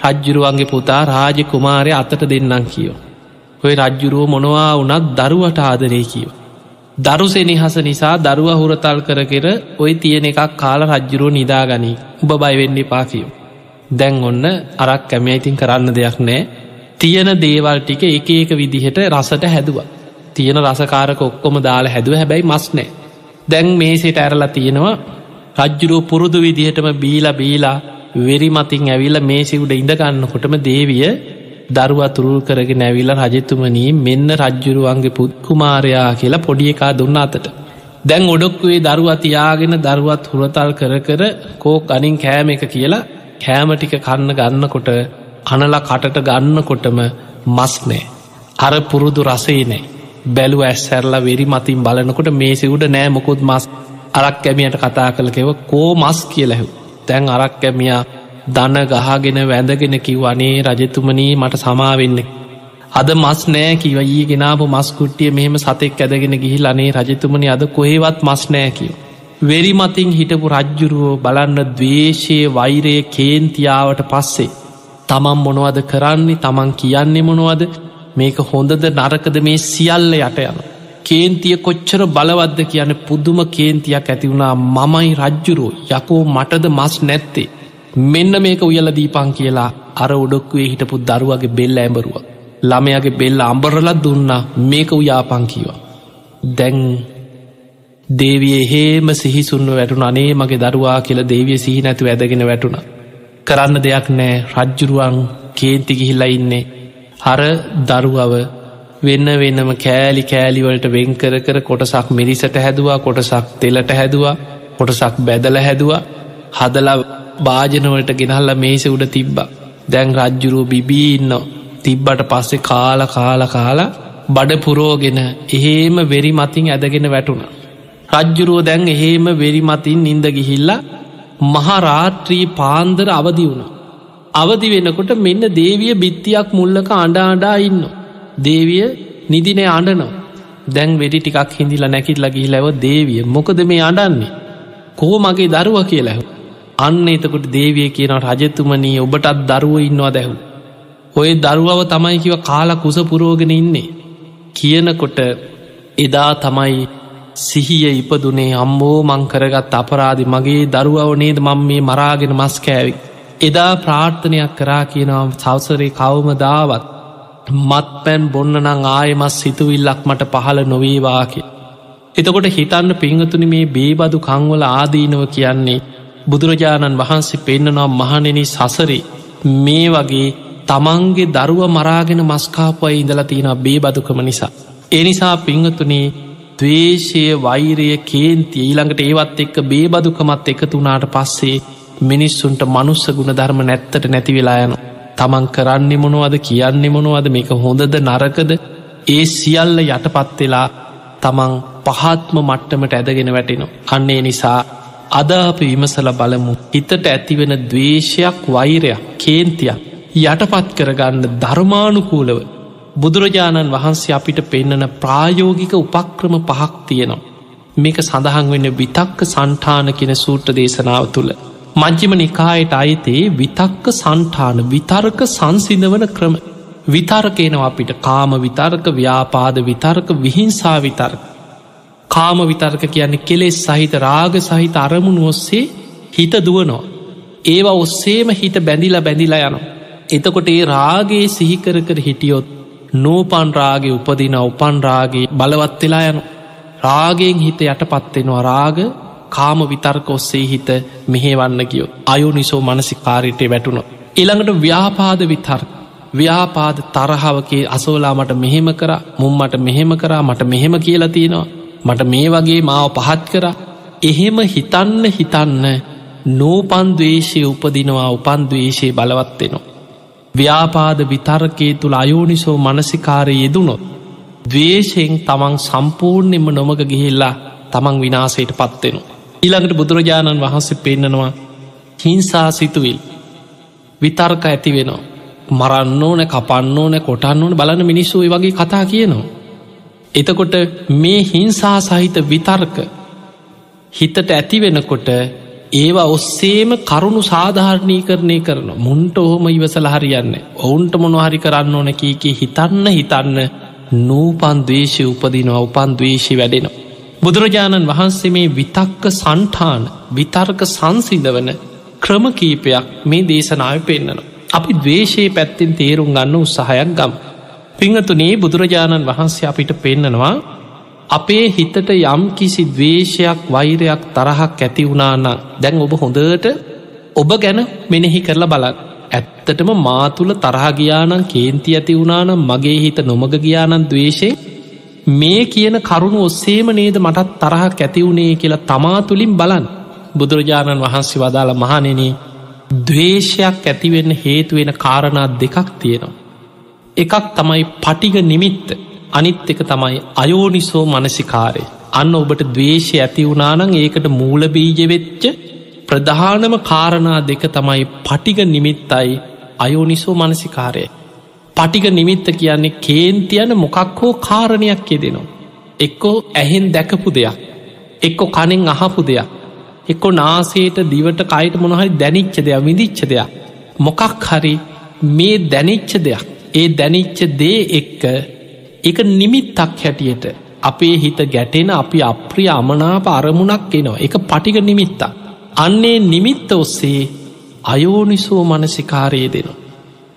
රජ්ජුරුවන්ගේ පුතා රාජ කුමාරය අතට දෙන්නම් කියෝ. ඔය රජ්ජුරුව මොනවා වනත් දරුවට ආදරේ කියෝ. දරුසෙනිහස නිසා දරුව හුරතල් කර කෙර ඔය තියෙන එකක් කාල රජ්ජුරුව නිදාගනී උබ බයිවෙන්න පා කියෝ. දැන් ඔන්න අරක් කැමයිතින් කරන්න දෙයක් නෑ තියෙන දේවල් ටික එක ඒක විදිහට රසට හැදවා. තියෙන රසකාරක ඔක්කොම දාලා හැදුව හැබැයි මස් නෑ. දැන් මේසට ඇරලා තියෙනවා රජ්ජුරුව පුරුදු විදිහටම බීලා බීලා වෙරි මතින් ඇවිල්ල මේසිවුඩ ඉඳගන්නකොටම දේවිය දරුවා තුරුල් කරගෙන ඇවිල්ල රජතුමනී මෙන්න රජ්ජුරුවන්ගේ පුත්කුමාරයා කියලා පොඩි එකා දුන්න අතට. දැන් ඔඩොක්වේ දරුවා තියාගෙන දරුවත් හුරතල් කර කර කෝ ගනින් කෑම එක කියලා කෑම ටික කන්න ගන්නකොට කනලා කටට ගන්නකොටම මස් නෑ. අර පුරුදු රසේ නෑ. බැලු ඇස්සැරලා වෙරි මතින් බලනකොට මේසිවුඩ නෑ මොකුත් මස් අරක් කැමියට කතා කළකෙව කෝ මස් කියලැහු. තැන් අරක් කැමියා දන ගහගෙන වැඳගෙන කිව් අනේ රජතුමනී මට සමාවෙන්න. අද මස් නෑ කිව ඊ ගෙනාපු මස්කුට්ටිය මෙහෙම සතෙක් ඇදගෙන ගිහි අනේ රජතුමනි අද කොහෙවත් මස් නෑ කිව. වෙරි මතින් හිටපු රජ්ජුරුවෝ බලන්න දවේශයේ වෛරය කේන්තියාවට පස්සේ. තමන් මොනවද කරන්නේ තමන් කියන්නේ මොනවද මේක හොඳද නරකද මේ සියල්ල යට යන. කේන්තිය කොච්චර බලවද්ද කියන පුදුම කේන්තියක් ඇතිවුණා මමයි රජ්ජුරෝ යකෝ මටද මස් නැත්තේ. මෙන්න මේක උයල දීපං කියලා අර උඩොක්වේ හිටපු දරුවගේ බෙල්ල ඇඹරුව. ළමයගේ බෙල්ල අම්බරලත් දුන්නා මේක උයාපංකිවා. දැන් දේවිය හේම සිහිසුන්ව වැටුන අනේ මගේ දරවා කියලා දේවිය සිහි නැතු ඇදගෙන වැටුණ. කරන්න දෙයක් නෑ. රජ්ජුරුවන් කේන්ති ගිහිල්ලා ඉන්නේ. අර දරුවව වෙන්න වෙන්නම කෑලි කෑලිවලට වෙන්කර කර කොටසක් මිරිසට හැදවා කොටසක් තෙලට හැදවා කොටසක් බැදල හැදවා. හදල භාජනවලට ගෙනහල්ල මේස උඩ තිබ්බ. දැන් රජ්ජුරුව බිබී ඉන්න තිබ්බට පස්සේ කාල කාල කාලා බඩ පුරෝගෙන එහෙම වෙරි මතින් ඇදගෙන වැටුණ. රජ්ජුරුව දැන් එහෙම වෙරි මතින් නින්ද ගිහිල්ලා මහරාත්‍රී පාන්දර අවදි වුණා. අවදි වෙනකොට මෙන්න දේවිය බිත්තියක් මුල්ලක අඩාඩා ඉන්න. දේවිය නිදින අඩනවා. දැන් වෙඩි ටිකක් හිදිලා නැකිල්ලා ගිහිලැව දේවිය මොකද මේ අඩන්නේ. කෝ මගේ දරුව කියලැහු. අන්න එතකොට දේවිය කියන රජතුමනී ඔබටත් දරුව ඉන්නවා දැහු. ඔය දරුවව තමයිකිව කාලා කුස පුරෝගෙන ඉන්නේ. කියනකොට එදා තමයි සිහිය ඉපදුනේ අම්බෝ මංකරගත් අපරාධි මගේ දරුවව නේද මං මේ මරාගෙන මස් කෑවි. එදා ප්‍රාර්ථනයක් කරා කියනවම් සවසරේ කවම දාවත් මත් පැන් බොන්න නං ආයමස් සිතුවිල්ලක් මට පහළ නොවේවාකි. එතකොට හිතන්න පිංහතුනි මේ බේබදු කංවල ආදීනව කියන්නේ බුදුරජාණන් වහන්සේ පෙන්න්නනම් මහනෙන සසරේ මේ වගේ තමන්ගේ දරුව මරාගෙන මස්කාපය ඉඳලා තියෙන බේබදුකම නිසා. එනිසා පිංහතුනේ දවේශය වෛරය කේන්තිය ඊළඟට ඒවත් එක්ක බේබදුකමත් එකතුනාට පස්සේ මිනිස්සුන්ට මනුස්ස ගුණ ධර්ම නැත්තට නැති වෙලා යන තමන් කරන්නේ මොනවද කියන්නේ මොනවද මේක හොඳද නරකද? ඒ සියල්ල යටපත්වෙලා තමන් පහත්ම මට්ටමට ඇදගෙන වැටෙනවා. අන්නේ නිසා අද අප විමසල බලමු. හිතට ඇතිවෙන දවේශයක් වෛරයක් කේන්තියක් යටපත් කරගන්න ධර්මානුකූලව බුදුරජාණන් වහන්සේ අපිට පෙන්නන ප්‍රායෝගික උපක්‍රම පහක් තියෙනවා. මේක සඳහන් වෙන්න විතක්ක සන්ඨාන කෙන සූට්‍ර දේශනාව තුළ. මංචිම නිකායට අයිතේ විතක්ක සන්ඨාන විතර්ක සංසිඳවන ක්‍රම. විතර්කේනවා අපිට කාම විතර්ක ව්‍යාපාද විතර්ක විහිංසා විතර්ක. කාම විතර්ක කියන්නේ කෙලෙස් සහිත රාග සහිත අරමුණු ඔස්සේ හිත දුවනවා. ඒවා ඔස්සේම හිත බැඳිලා බැඳිලා යනවා. එතකොට ඒ රාගේ සිහිකර කර හිටියොත් නූපන් රාගේ උපදින උපන් රාගේ බලවත් වෙලා යනු. රාගෙන් හිත යට පත්වෙනවා රාග කාම විතර්ක ඔස්සේ හිත මෙහේවන්න කියෝ අයුනිසෝ මනසි කාරිටය වැටුණු. එළඟට ව්‍යාපාද විතර්ක ව්‍යාපාද තරහාවකේ අසෝලා මට මෙහෙම කර මුම්මට මෙහෙම කරා මට මෙහෙම කියලා තියෙනවා මට මේ වගේ මාව පහත් කර එහෙම හිතන්න හිතන්න නූපන්දවේශය උපදිනවා උපන්දවේශය බලවත්වෙනවා. ව්‍යාපාද විතර්කයේ තුළ අයෝනිසෝ මනසිකාරය යෙදුණොත්. දවේශයෙන් තමන් සම්පූර්ණෙම නොමග ගිහිල්ලා තමන් විනාසයට පත්වෙනු. ඊළඟට බුදුරජාණන් වහන්සේ පෙන්න්නනවා හිංසා සිතුවිල් විතර්ක ඇති වෙනවා. මරන්න ඕන කපන්න ඕන කොටන්න ඕන බලන මිනිස්සු වගේ කතා කියනවා. එතකොට මේ හිංසා සහිත විතර්ක හිතට ඇති වෙනකොට ඒවා ඔස්සේම කරුණු සාධාරණී කරණය කරන මුන්ට ඔහොම ඉවසල හරියන්න ඔවුන්ට මොනොහරි කරන්න ඕන කීකේ හිතන්න හිතන්න නූපන් දවේශය උපදිනවා උපන් දවේශය වැඩෙනවා. බුදුරජාණන් වහන්සේ මේ විතක්ක සන්ටාන විතර්ක සංසිදවන ක්‍රමකීපයක් මේ දේශනාව පෙන්න්නන. අපි දවේශයේ පැත්තිෙන් තේරුම් ගන්න උත්සාහයක් ගම්. පිංහතුනේ බුදුරජාණන් වහන්සේ අපිට පෙන්නනවා අපේ හිතට යම් කිසි දවේශයක් වෛරයක් තරහක් ඇති වුණානම් දැන් ඔබ හොඳට ඔබ ගැන මෙනෙහි කරලා බලන්න. ඇත්තටම මාතුළ තරහගියානන් කේන්ති ඇති වුණානම් මගේ හිත නොමග ගියානන් දවේශය මේ කියන කරුණු ඔස්සේම නේද මටත් තරහක් ඇතිවුණේ කියලා තමා තුළින් බලන් බුදුරජාණන් වහන්සේ වදාළ මහනෙන දවේශයක් ඇතිවෙන්න හේතුවෙන කාරණා දෙකක් තියෙනවා. එකක් තමයි පටිග නිමිත්ත. අනිත් එක තමයි අයෝනිසෝ මනසිකාරය අන්න ඔබට දවේශය ඇති වුණානං ඒකට මූලබීජවෙච්ච ප්‍රධානම කාරණා දෙක තමයි පටිග නිමිත්තයි අයෝනිසෝ මනසිකාරය. පටිග නිමිත්ත කියන්නේ කේන්තියන මොකක් හෝ කාරණයක් යෙදෙනවා. එක්කෝ ඇහෙන් දැකපු දෙයක්. එක්කො කනෙන් අහපු දෙයක්. එක්කො නාසේට දිවට කයිට මොනහරි දැනිච්ච දෙයක් විදිච්ච දෙයක්. මොකක් හරි මේ දැනිච්ච දෙයක්. ඒ දැනිච්ච දේ එක්ක එක නිමිත්තක් හැටියට අපේ හිත ගැටෙන අපි අප්‍රිය අමනාප අරමුණක් එනවා එක පටික නිමිත්තා. අන්නේ නිමිත්ත ඔස්සේ අයෝනිසෝ මනසිකාරයේ දෙනවා.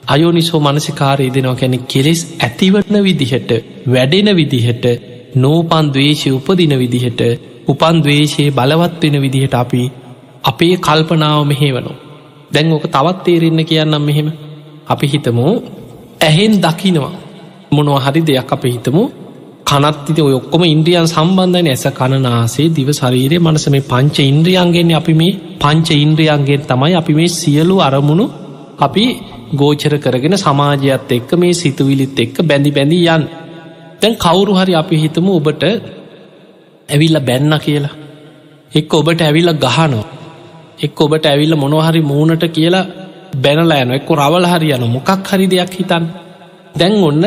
අයෝනිසෝ මනසිකාරයේ දෙනවා කැනෙ කෙලෙස් ඇතිවටන විදිහට වැඩෙන විදිහට නෝපන් දවේශය උපදින විදිහට උපන් දවේශයේ බලවත් වෙන විදිහට අපි අපේ කල්පනාව මෙහෙවනෝ. දැන් ඕක තවත් තේරෙන්න කියන්නම් මෙහෙම අපි හිතමු ඇහෙන් දකිනවා මොනව හරි දෙයක් අප හිතමු. කනත්තිති ඔයොක්කොම ඉන්ද්‍රියන් සම්බන්ධන ඇස කණනාසේ දිව ශරීරය. මනස මේ පංච ඉන්ද්‍රියන්ගෙන් අපි මේ පංච ඉන්ද්‍රියන්ගෙන් තමයි අපි මේ සියලු අරමුණු අපි ගෝචර කරගෙන සමාජයත් එක්ක මේ සිතුවිලිත් එක්ක බැඳි බැඳි යන් දැන් කවුරු හරි අපි හිතමු ඔබට ඇවිල්ල බැන්න කියලා. එක් ඔබට ඇවිල්ල ගහනෝ එක් ඔබට ඇවිල්ල මොනොහරි මූුණට කියලා බැනලා යන එක්ක රවල හරි යන මොකක් හරි දෙයක් හිතන් දැන් ඔන්න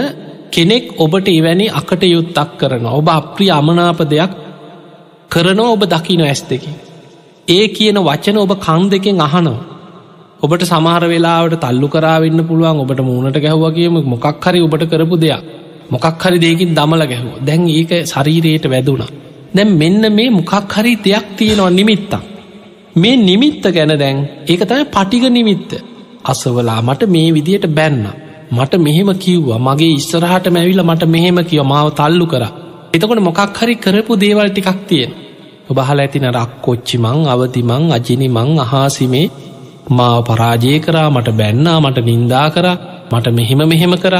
කෙනෙක් ඔබට එවැනි අකට යුත්තක් කරන ඔබ අප්‍රිය අමනාප දෙයක් කරනවා ඔබ දකින ඇස් දෙකි. ඒ කියන වචන ඔබ කං දෙකෙන් අහනවා. ඔබට සමහර වෙලාවට තල්ලු කරාවෙන්න පුළුවන් ඔබට මූුණට ගැහ්වගේම මොකක් හරි ඔබට කරපු දෙයක් මොකක් හරි දෙකින් දමල ගැහුව දැන් ඒක ශරීරයට වැදුනා. දැම් මෙන්න මේ මොකක් හරි දෙයක් තියෙනවා නිමිත්තා. මේ නිමිත්ත ගැන දැන් ඒක තමයි පටිග නිමිත්ත. අසවලා මට මේ විදියට බැන්නම්. මට මෙහෙම කිව්වා. මගේ ඉස්සරහට මැවිල මට මෙහෙම කිව මාව තල්ලු කර. එතකොට මොකක් හරි කරපු දේවල් ටිකක් තියෙන ඔබහල ඇතින රක්කොච්චි මං අවතිමං අජිනි මං අහාසිමේ මාව පරාජය කරා මට බැන්නා මට නින්දා කර මට මෙහෙම මෙහෙම කර.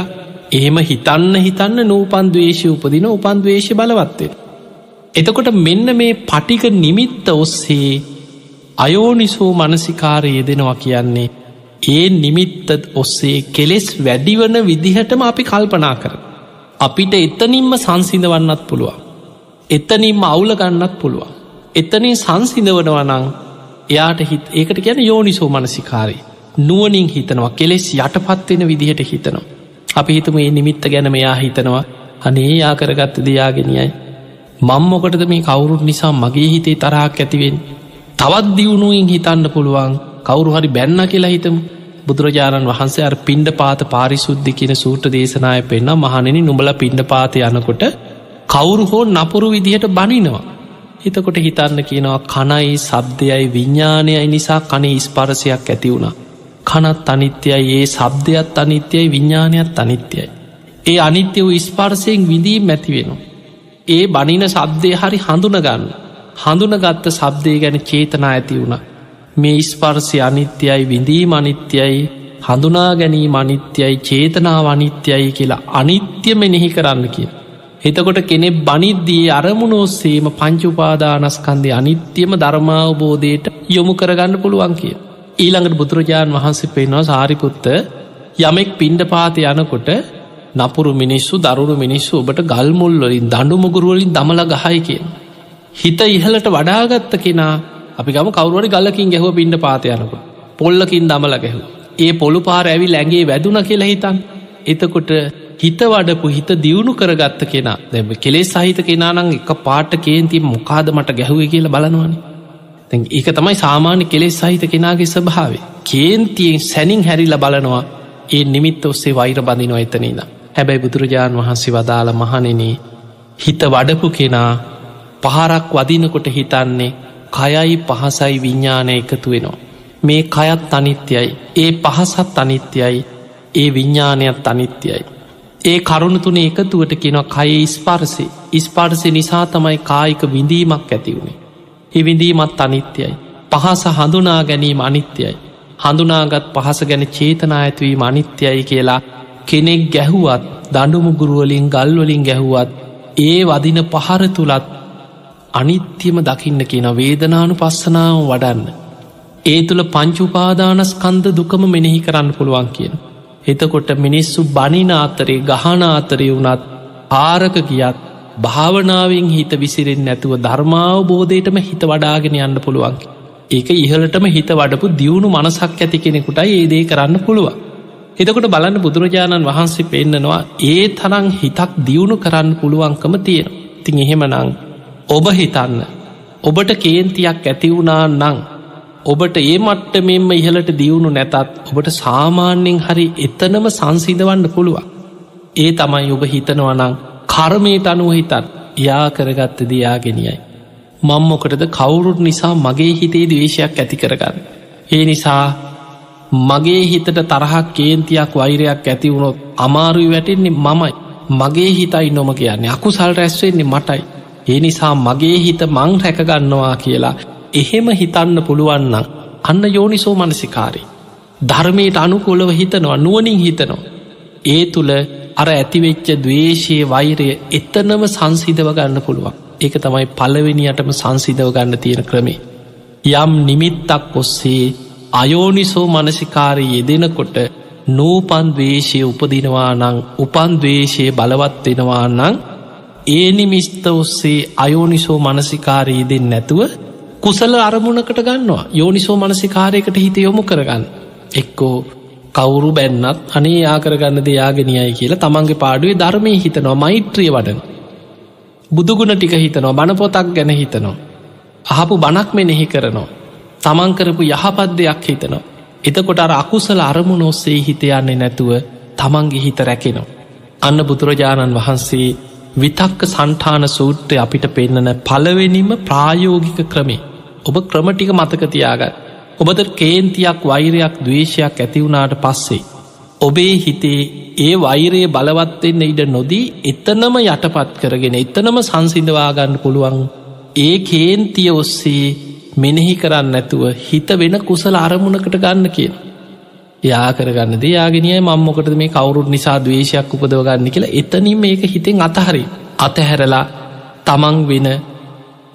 එහෙම හිතන්න හිතන්න නූපන් දවේශය උපදින උපන් දවේශ බලවත්තේ. එතකොට මෙන්න මේ පටික නිමිත්ත ඔස්සේ අයෝනිසෝ මනසිකාරය යෙදෙනවා කියන්නේ ඒ නිමිත්ත ඔස්සේ කෙලෙස් වැඩිවන විදිහටම අපි කල්පනා කර. අපිට එතනින්ම සංසිඳවන්නත් පුළුවන්. එතනින්ම අවුල ගන්නත් පුළුවන්. එතනින් සංසිඳවනවනං එයාට හිත් ඒකට ගැන යෝනිසෝ මනසිකාරී. නුවනින් හිතනවා කෙලෙස් යටපත්වෙන විදිහට හිතනවා. අපි හිතම ඒ නිමිත්ත ගැන මෙයා හිතනවා අනේ යා කරගත්ත දෙයාගෙනයයි. මංමොකටද මේ කවුරුත් නිසා මගේ හිතේ තරහක් ඇතිවෙන්. තවත් දියුණුවෙන් හිතන්න පුළුවන් කවුරු හරි බැන්න කියලා හිතමු බුදුරජාණන් වහන්සේ අර පින්ඩ පාත පාරිශුද්ධි කියන සූට දේශනාය පෙන්න්න මහනෙන නුඹල පින්ඩ පාත යනකොට කවුරු හෝ නපුරු විදිහට බනිනවා. හිතකොට හිතන්න කියනවා කනයි සබ්දයයි විඤ්ඥානයයි නිසා කනේ ස්පරසයක් ඇති වුණ. කනත් අනිත්‍යයි ඒ සබ්දයත් අනිත්‍යයි විඤ්ඥානයත් අනිත්‍යයි. ඒ අනිත්‍ය වූ ස්පර්සයෙන් විඳීම් ඇතිවෙනවා. ඒ බනින සබ්දය හරි හඳුනගන්න හඳුනගත්ත සබ්දය ගැන චේතනා ඇති වුණ මේ ස්පර්සය අනිත්‍යයි විඳීම අනිත්‍යයි හඳුනා ගැනීම අනිත්‍යයි චේතනාව අනිත්‍යයි කියලා අනිත්‍ය මෙනෙහි කරන්න කිය. එතකොට කෙනෙ බනිද්දී අරමුණෝස්සේම පංචුපාදානස්කන්දය අනිත්‍යම ධර්මාවබෝධයට යොමු කරගන්න පුළුවන් කිය. ඊළඟට බුදුරජාණන් වහන්සේ පෙන්වා සාරිපුත්ත යමෙක් පින්ඩ පාත යනකොට නපුරු මිනිස්සු දරුණු මිනිස්සු ඔබට ගල්මුල්වලින් දඩු මුගුරුවලින් දමල ගහයි කියෙන්. හිත ඉහලට වඩාගත්ත කෙනා අපි ගම කවරුවට ගලකින් ගැහුව පින්ඩ පාතයනක පොල්ලකින් දමල ගැහු ඒ පොළු පාර ඇවි ලැගේ වැදුන කියලා හිතන් එතකොට හිත වඩපු හිත දියුණු කරගත්ත කෙනා දැම කෙලෙස් සහිත කෙනානං එක පාට කේන්ති මොකාද මට ගැහුව කියල බලනවාන. ඒක තමයි සාමාන්‍ය කෙලෙස් සහිත කෙනාගේ ස්භාවේ කේන්තියෙන් සැනින් හැරිල බලනවා. ඒ නිමිත්ත ඔස්සේ වෛර බඳිනො එතනීද හැබැයි බුදුරජාණන් වහන්සේ වදාළ මහනෙන හිත වඩපු කෙනා පහරක් වදිනකොට හිතන්නේ කයයි පහසයි විඤ්ඥානය එකතු වෙනවා. මේ කයත් අනිත්‍යයි ඒ පහසත් අනිත්‍යයි ඒ විඤ්ඥානයත් අනිත්‍යයි. ඒ කරුණු තුන එකතුවට කෙනවා කයේ ඉස්පර්සි ඉස්පර්සි නිසා තමයි කායික විඳීමක් ඇතිවුණේ. හිවිඳීමත් අනිත්‍යයි. පහස හඳුනා ගැනීම අනිත්‍යයි. හඳුනාගත් පහස ගැන චේතනා ඇත්වීම අනිත්‍යයි කියලා කෙනෙක් ගැහුවත් දඩුමුගුරුවලින් ගල්වලින් ගැහුවත් ඒ වදින පහර තුළත් අනිත්‍යම දකින්න කියන වේදනානු පස්සනාව වඩන්න. ඒ තුළ පංචුපාදානස්කන්ද දුකම මෙනෙහි කරන්න පුළුවන් කියන. එතකොට මිනිස්සු බනින අතරේ ගහන අතරේ වුනත් ආරක ගියත් භාවනාවෙන් හිත විසිරෙන් නැතුව ධර්මාවබෝධයටම හිත වඩාගෙන යන්න පුළුවන්. ඒක ඉහලටම හිත වඩපු දියුණු මනසක් ඇති කෙනෙකුටයි ඒදේ කරන්න පුළුවන්. එතකොට බලන්න බුදුරජාණන් වහන්සේ පෙන්න්නනවා ඒ තරං හිතක් දියුණු කරන්න පුළුවන්කම තියෙන. තින් එහෙම නං ඔබ හිතන්න. ඔබට කේන්තියක් ඇතිවුණා නං ඔබට ඒ මට්ට මෙම ඉහලට දියුණු නැතත් ඔබට සාමාන්‍යෙන් හරි එතනම සංසිදවන්න පුළුවන්. ඒ තමයි ඔබ හිතනවනං කර්මයට අනුව හිතත් යා කරගත්ත දයාගෙනියයි මංමොකටද කවුරුත් නිසා මගේ හිතේ දවේශයක් ඇති කරගන්න. ඒ නිසා මගේ හිතට තරහක් කේන්තියක් වෛරයක් ඇතිවුණොත් අමාරුයි වැටෙන්නේ මමයි. මගේ හිතයි නොම කියන්නේ අකුසල් රැස්වෙන්නේ මටයි. ඒ නිසා මගේ හිත මං රැකගන්නවා කියලා එහෙම හිතන්න පුළුවන්න අන්න යෝනිසෝ මනසිකාරි. ධර්මයට අනුකූලව හිතනවා නුවනින් හිතනවා. ඒ තුළ අර ඇතිවෙච්ච දවේශය වෛරය එතනම සංසිදව ගන්න පුළුවන්. ඒක තමයි පලවෙනියටම සංසිදව ගන්න තියෙන ක්‍රමේ. යම් නිමිත්තක් ඔස්සේ අයෝනිසෝ මනසිකාරය යෙදෙනකොට නූපන්දවේශය උපදිනවා නං උපන්දවේශය බලවත්වෙනවා නං ඒ නිමිස්ත ඔස්සේ අයෝනිසෝ මනසිකාරී දෙන්න නැතුව කුසල අරමුණකට ගන්නවා. යෝනිසෝ මනසිකාරයකට හිත යොමු කරගන්න. එක්කෝ කවුරු බැන්නත් අනේ ආකරගන්න දෙයාගෙනයයි කියලා තමන්ගේ පාඩුවේ ධර්මය හිතනවා මෛත්‍රිය වඩන. බුදුගුණ ටික හිතනවා බණපොතක් ගැන හිතනවා. අහපු බණක් මෙනෙහි කරනවා. තමන්කරපු යහපත් දෙයක් හිතනවා. එතකොට අර අකුසල අරමුණ ඔස්සේ හිතයන්නේ නැතුව තමන්ගේ හිත රැකෙනවා. අන්න බුදුරජාණන් වහන්සේ විතක්ක සන්ඨාන සූත්‍රය අපිට පෙන්නන පලවෙනිම ප්‍රායෝගික ක්‍රමේ ඔබ ක්‍රමටික මතකතියාගත් ඔබද කේන්තියක් වෛරයක් දවේශයක් ඇතිවුණාට පස්සේ ඔබේ හිතේ ඒ වෛරයේ බලවත්වෙන්න ඉඩ නොදී එතනම යටපත් කරගෙන එතනම සංසිඳවාගන්න පුළුවන් ඒ කේන්තිය ඔස්සේ මෙනෙහි කරන්න ඇතුව හිත වෙන කුසල අරමුණකට ගන්න කියන යා කරගන්න දයාගෙනය මංමොකට මේ කවුරුත් නිසා දවේශයක් උපදවගන්න කියලා එතනින් මේක හිතෙන් අතහරි අතහැරලා තමන් වෙන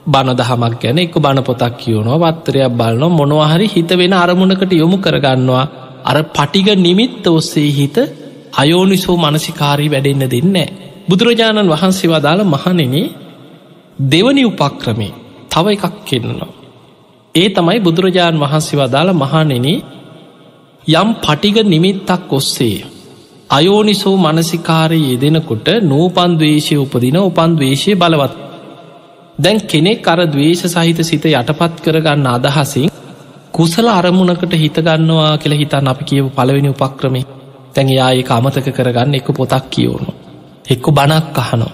බණදහමක් ගැන එක බණ පොතක් කියවනවා වත්තරයක් බලන මොනවහරි හිත වෙන අරමුණකට යොමු කරගන්නවා අර පටිග නිමිත්ත ඔස්සේ හිත අයෝනිසෝ මනසිකාරී වැඩෙන්න දෙන්නේ. බුදුරජාණන් වහන්සේ වදාළ මහනෙන දෙවනි උපක්‍රමේ තව එකක් කෙන්නවා. ඒ තමයි බුදුරජාණන් වහන්සේ වදාළ මහනෙනේ යම් පටිග නිමිත්තක් ඔස්සේ. අයෝනිසෝ මනසිකාරය යෙදෙනකොට නූපන්දවේශය උපදින උපන්දවේශය බලවත්. දැන් කෙනෙක් අර දවේශ සහිත සිත යටපත් කරගන්න අදහසින් කුසල අරමුණකට හිතගන්නවා කියල හිතන් අපි කියව පලවෙනි උපක්‍රමේ තැන් යාඒ අමතක කරගන්න එක පොතක් කියවුණු. එක්කු බණක් අහනෝ.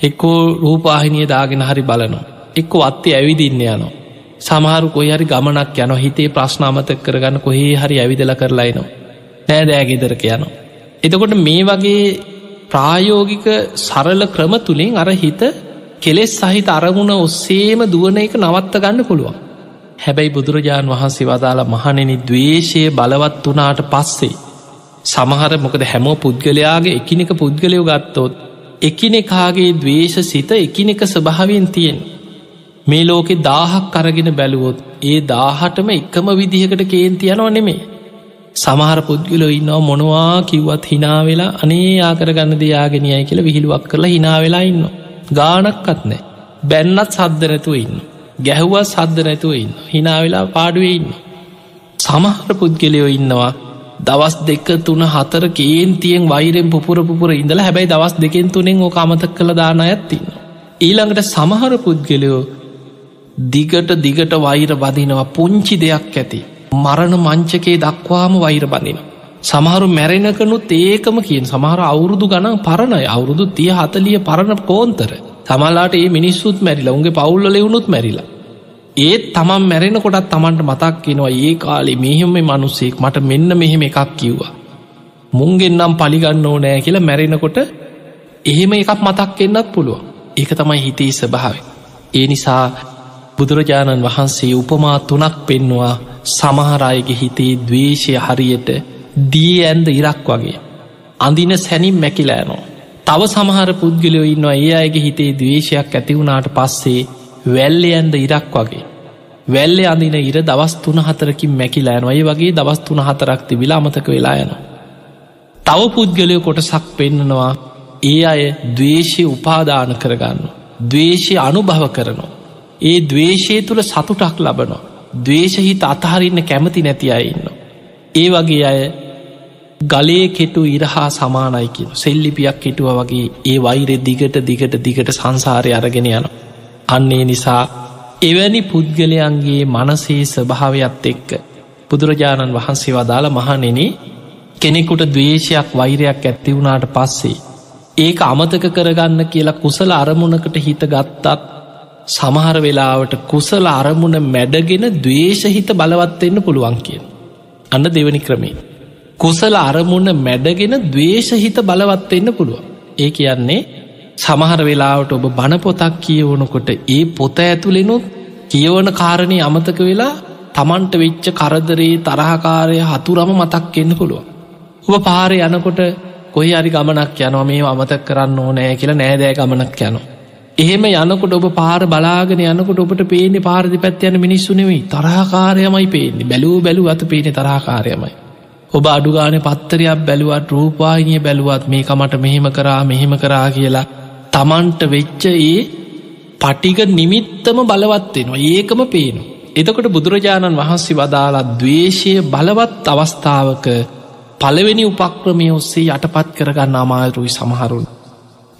එක්කෝ රූපාහිනිය දාගෙන හරි බලනවා. එක්කො අත්තේ ඇවිදින්න යනවා. සමහරු කොයි හරි ගමනක් යන හිතේ ප්‍රශ්නාමතක කරගන්න කොහේ හරි ඇවිදල කරලායිනවා. නෑදෑගෙදරක යනවා. එතකොට මේ වගේ ප්‍රායෝගික සරල ක්‍රම තුළින් අර හිත කෙලෙස් සහිත අරමුණ ඔස්සේම දුවන එක නවත්ත ගන්න පුළුවන්. හැබැයි බුදුරජාණන් වහන්සේ වදාලා මහනෙන දවේශය බලවත් වනාට පස්සේ. සමහර මොකද හැමෝ පුද්ගලයාගේ එකිනෙක පුද්ගලයෝ ගත්තොත් එකිනෙකාගේ දවේශ සිත එකිනෙක ස්වභාවෙන් තියෙන් මේ ලෝකෙ දාහක් අරගෙන බැලුවොත් ඒ දාහටම එකම විදිහකට කේන්ති යනවා නෙමේ සමහර පුද්ගලෝ ඉන්නවා මොනවා කිව්වත් හිනාවෙලා අනේ ආකරගන්න දෙයාගෙනයයි කියලා විහිළුවක් කරලා හිනාවෙලා ඉන්න ගානක්කත් නෑ බැන්නත් සද්ධ නැතුව ඉන්න ගැහුවත් සද්ධ නැතුව ඉන්න හිනාවෙලා පාඩුවේ ඉන්න සමහර පුද්ගලයෝ ඉන්නවා දවස් දෙක තුන හතර කේන්තියෙන් වෛරෙන් පුපුර පුපුර ඉඳලා හැබැයි දවස් දෙකෙන් තුනෙන් ඕ අමතක් කළ දාන ඇත්තින්න. ඊළඟට සමහර පුද්ගලයෝ දිගට දිගට වෛර බදිනවා පුංචි දෙයක් ඇති. මරණ මංචකේ දක්වාම වෛර බඳින. සමහරු මැරෙනකනුත් ඒකම කියෙන් සමහර අවුරුදු ගණන් පරණයි අවුරුදු තිය හතලිය පරණ කෝන්තර තමලාට ඒ මිනිස්සුත් මැරිලා උන්ගේ පවුල්ල ලෙවුණුත් මැරිලා. ඒත් තමන් මැරෙන කොටත් තමන්ට මතක් කෙනවා ඒ කාලේ මෙහෙම මනුස්සෙක් මට මෙන්න මෙහෙම එකක් කිව්වා. මුන්ගෙන්නම් පලිගන්න ඕනෑ කියලා මැරෙනකොට එහෙම එකක් මතක් එන්නත් පුළුවන් ඒක තමයි හිතේ ස්භාව. ඒ නිසා බුදුරජාණන් වහන්සේ උපමා තුනක් පෙන්නවා සමහරයගේ හිතේ දවේශය හරියට දී ඇන්ද ඉරක් වගේ. අඳින සැනින් මැකිලෑනෝ. තව සමහර පුද්ගලයෝ ඉන්නවා ඒ අයගේ හිතේ දවේශයක් ඇතිවුණාට පස්සේ වැල්ලයන්ද ඉරක් වගේ. වැල්ලෙ අඳින ඉර දවස් තුන හතරකින් මැකිලෑන ඔය වගේ දවස් තුන හතරක් තිබිලා අමතක වෙලා යන. තව පුද්ගලය කොටසක් පෙන්නනවා ඒ අය දවේශය උපාදාන කරගන්න. දවේශය අනුභව කරනවා. ඒ දවේශය තුළ සතුටක් ලබනවා. දවේශහිත අතහරින්න කැමති නැති අයඉන්න. ඒ වගේ අය ගලේ කෙටු ඉරහා සමානයිකින් සෙල්ලිපියක් කෙටුව වගේ ඒ වෛරෙ දිගට දිගට දිගට සංසාරය අරගෙන යන. අන්නේ නිසා එවැනි පුද්ගලයන්ගේ මනසේ ස්භාවයක්ත් එක්ක බුදුරජාණන් වහන්සේ වදාළ මහනෙන කෙනෙකුට දවේශයක් වෛරයක් ඇත්ති වුණාට පස්සේ ඒක අමතක කරගන්න කියලා කුසල අරමුණකට හිත ගත්තත් සමහර වෙලාවට කුසල අරමුණ මැඩගෙන දවේශහිත බලවත්වෙන්න පුළුවන් කියෙන්. අන්න දෙවනි ක්‍රමේ. කුසල අරමුණ මැඩගෙන දවේශහිත බලවත්වෙන්න පුළුවන්. ඒ කියන්නේ සමහර වෙලාවට ඔබ බණපොතක් කියවනකොට ඒ පොත ඇතුළෙනුත් කියවන කාරණය අමතක වෙලා තමන්ට වෙච්ච කරදරේ තරහකාරය හතුරම මතක් එන්න පුළුව. ඔබ පාර යනකොට කොයි අරි ගමනක් යනවා මේ අමතක් කරන්න ඕනෑ කියලා නෑදෑ ගමනක් යනවා. එහෙම යනකොට ඔබ පාර බලාගෙන යනකොට ඔබට පේන්නේ පාරදි පැත් යන මිනිස්සු නෙවෙයි තරහකාරයමයි පේන්නේ බැලූ බැලූ අත පේනෙ තරහකාරයමයි. ඔබ අඩුගාන පත්තරයක් බැලුවත් රූපායිනිය බැලුවත් මේක මට මෙහෙම කරා මෙහෙම කරා කියලා තමන්ට වෙච්ච ඒ පටික නිමිත්තම බලවත්වෙනවා ඒකම පේනු. එතකොට බුදුරජාණන් වහන්සේ වදාලා දවේශය බලවත් අවස්ථාවක පළවෙනි උපක්‍රමය ඔස්සේ යටපත් කරගන්න අමාරුයි සමහරුන්.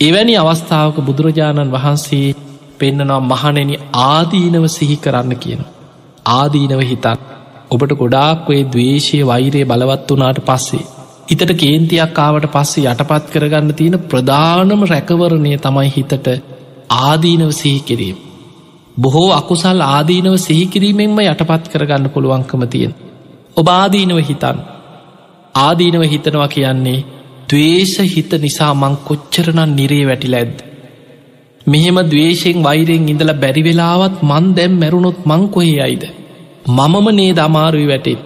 එවැනි අවස්ථාවක බුදුරජාණන් වහන්සේ පෙන්න්නනම් මහනෙන ආදීනව සිහි කරන්න කියන. ආදීනව හිතක් ඔබට ගොඩාක් ඔේ දවේශය වෛරය බලවත් වනාට පස්සේ. හිතට කේන්තියක් ආවට පස්සේ යටපත් කරගන්න තියෙන ප්‍රධානම රැකවරණය තමයි හිතට ආදීනව සිහිකිරීම. බොහෝ අකුසල් ආදීනව සිහිකිරීමෙන්ම යටපත් කරගන්න පුළුවන්කම තියෙන. ඔබ ආදීනව හිතන් ආදීනව හිතනවා කියන්නේ දවේශ හිත නිසා මං කොච්චරනන් නිරේ වැටිල ඇද්ද. මෙහෙම දවේශයෙන් වෛරෙන් ඉඳල බැරිවෙලාවත් මන් දැම් මැරුණොත් මං කොහේ අයිද. මමම නේ දමාරුයි වැටෙත්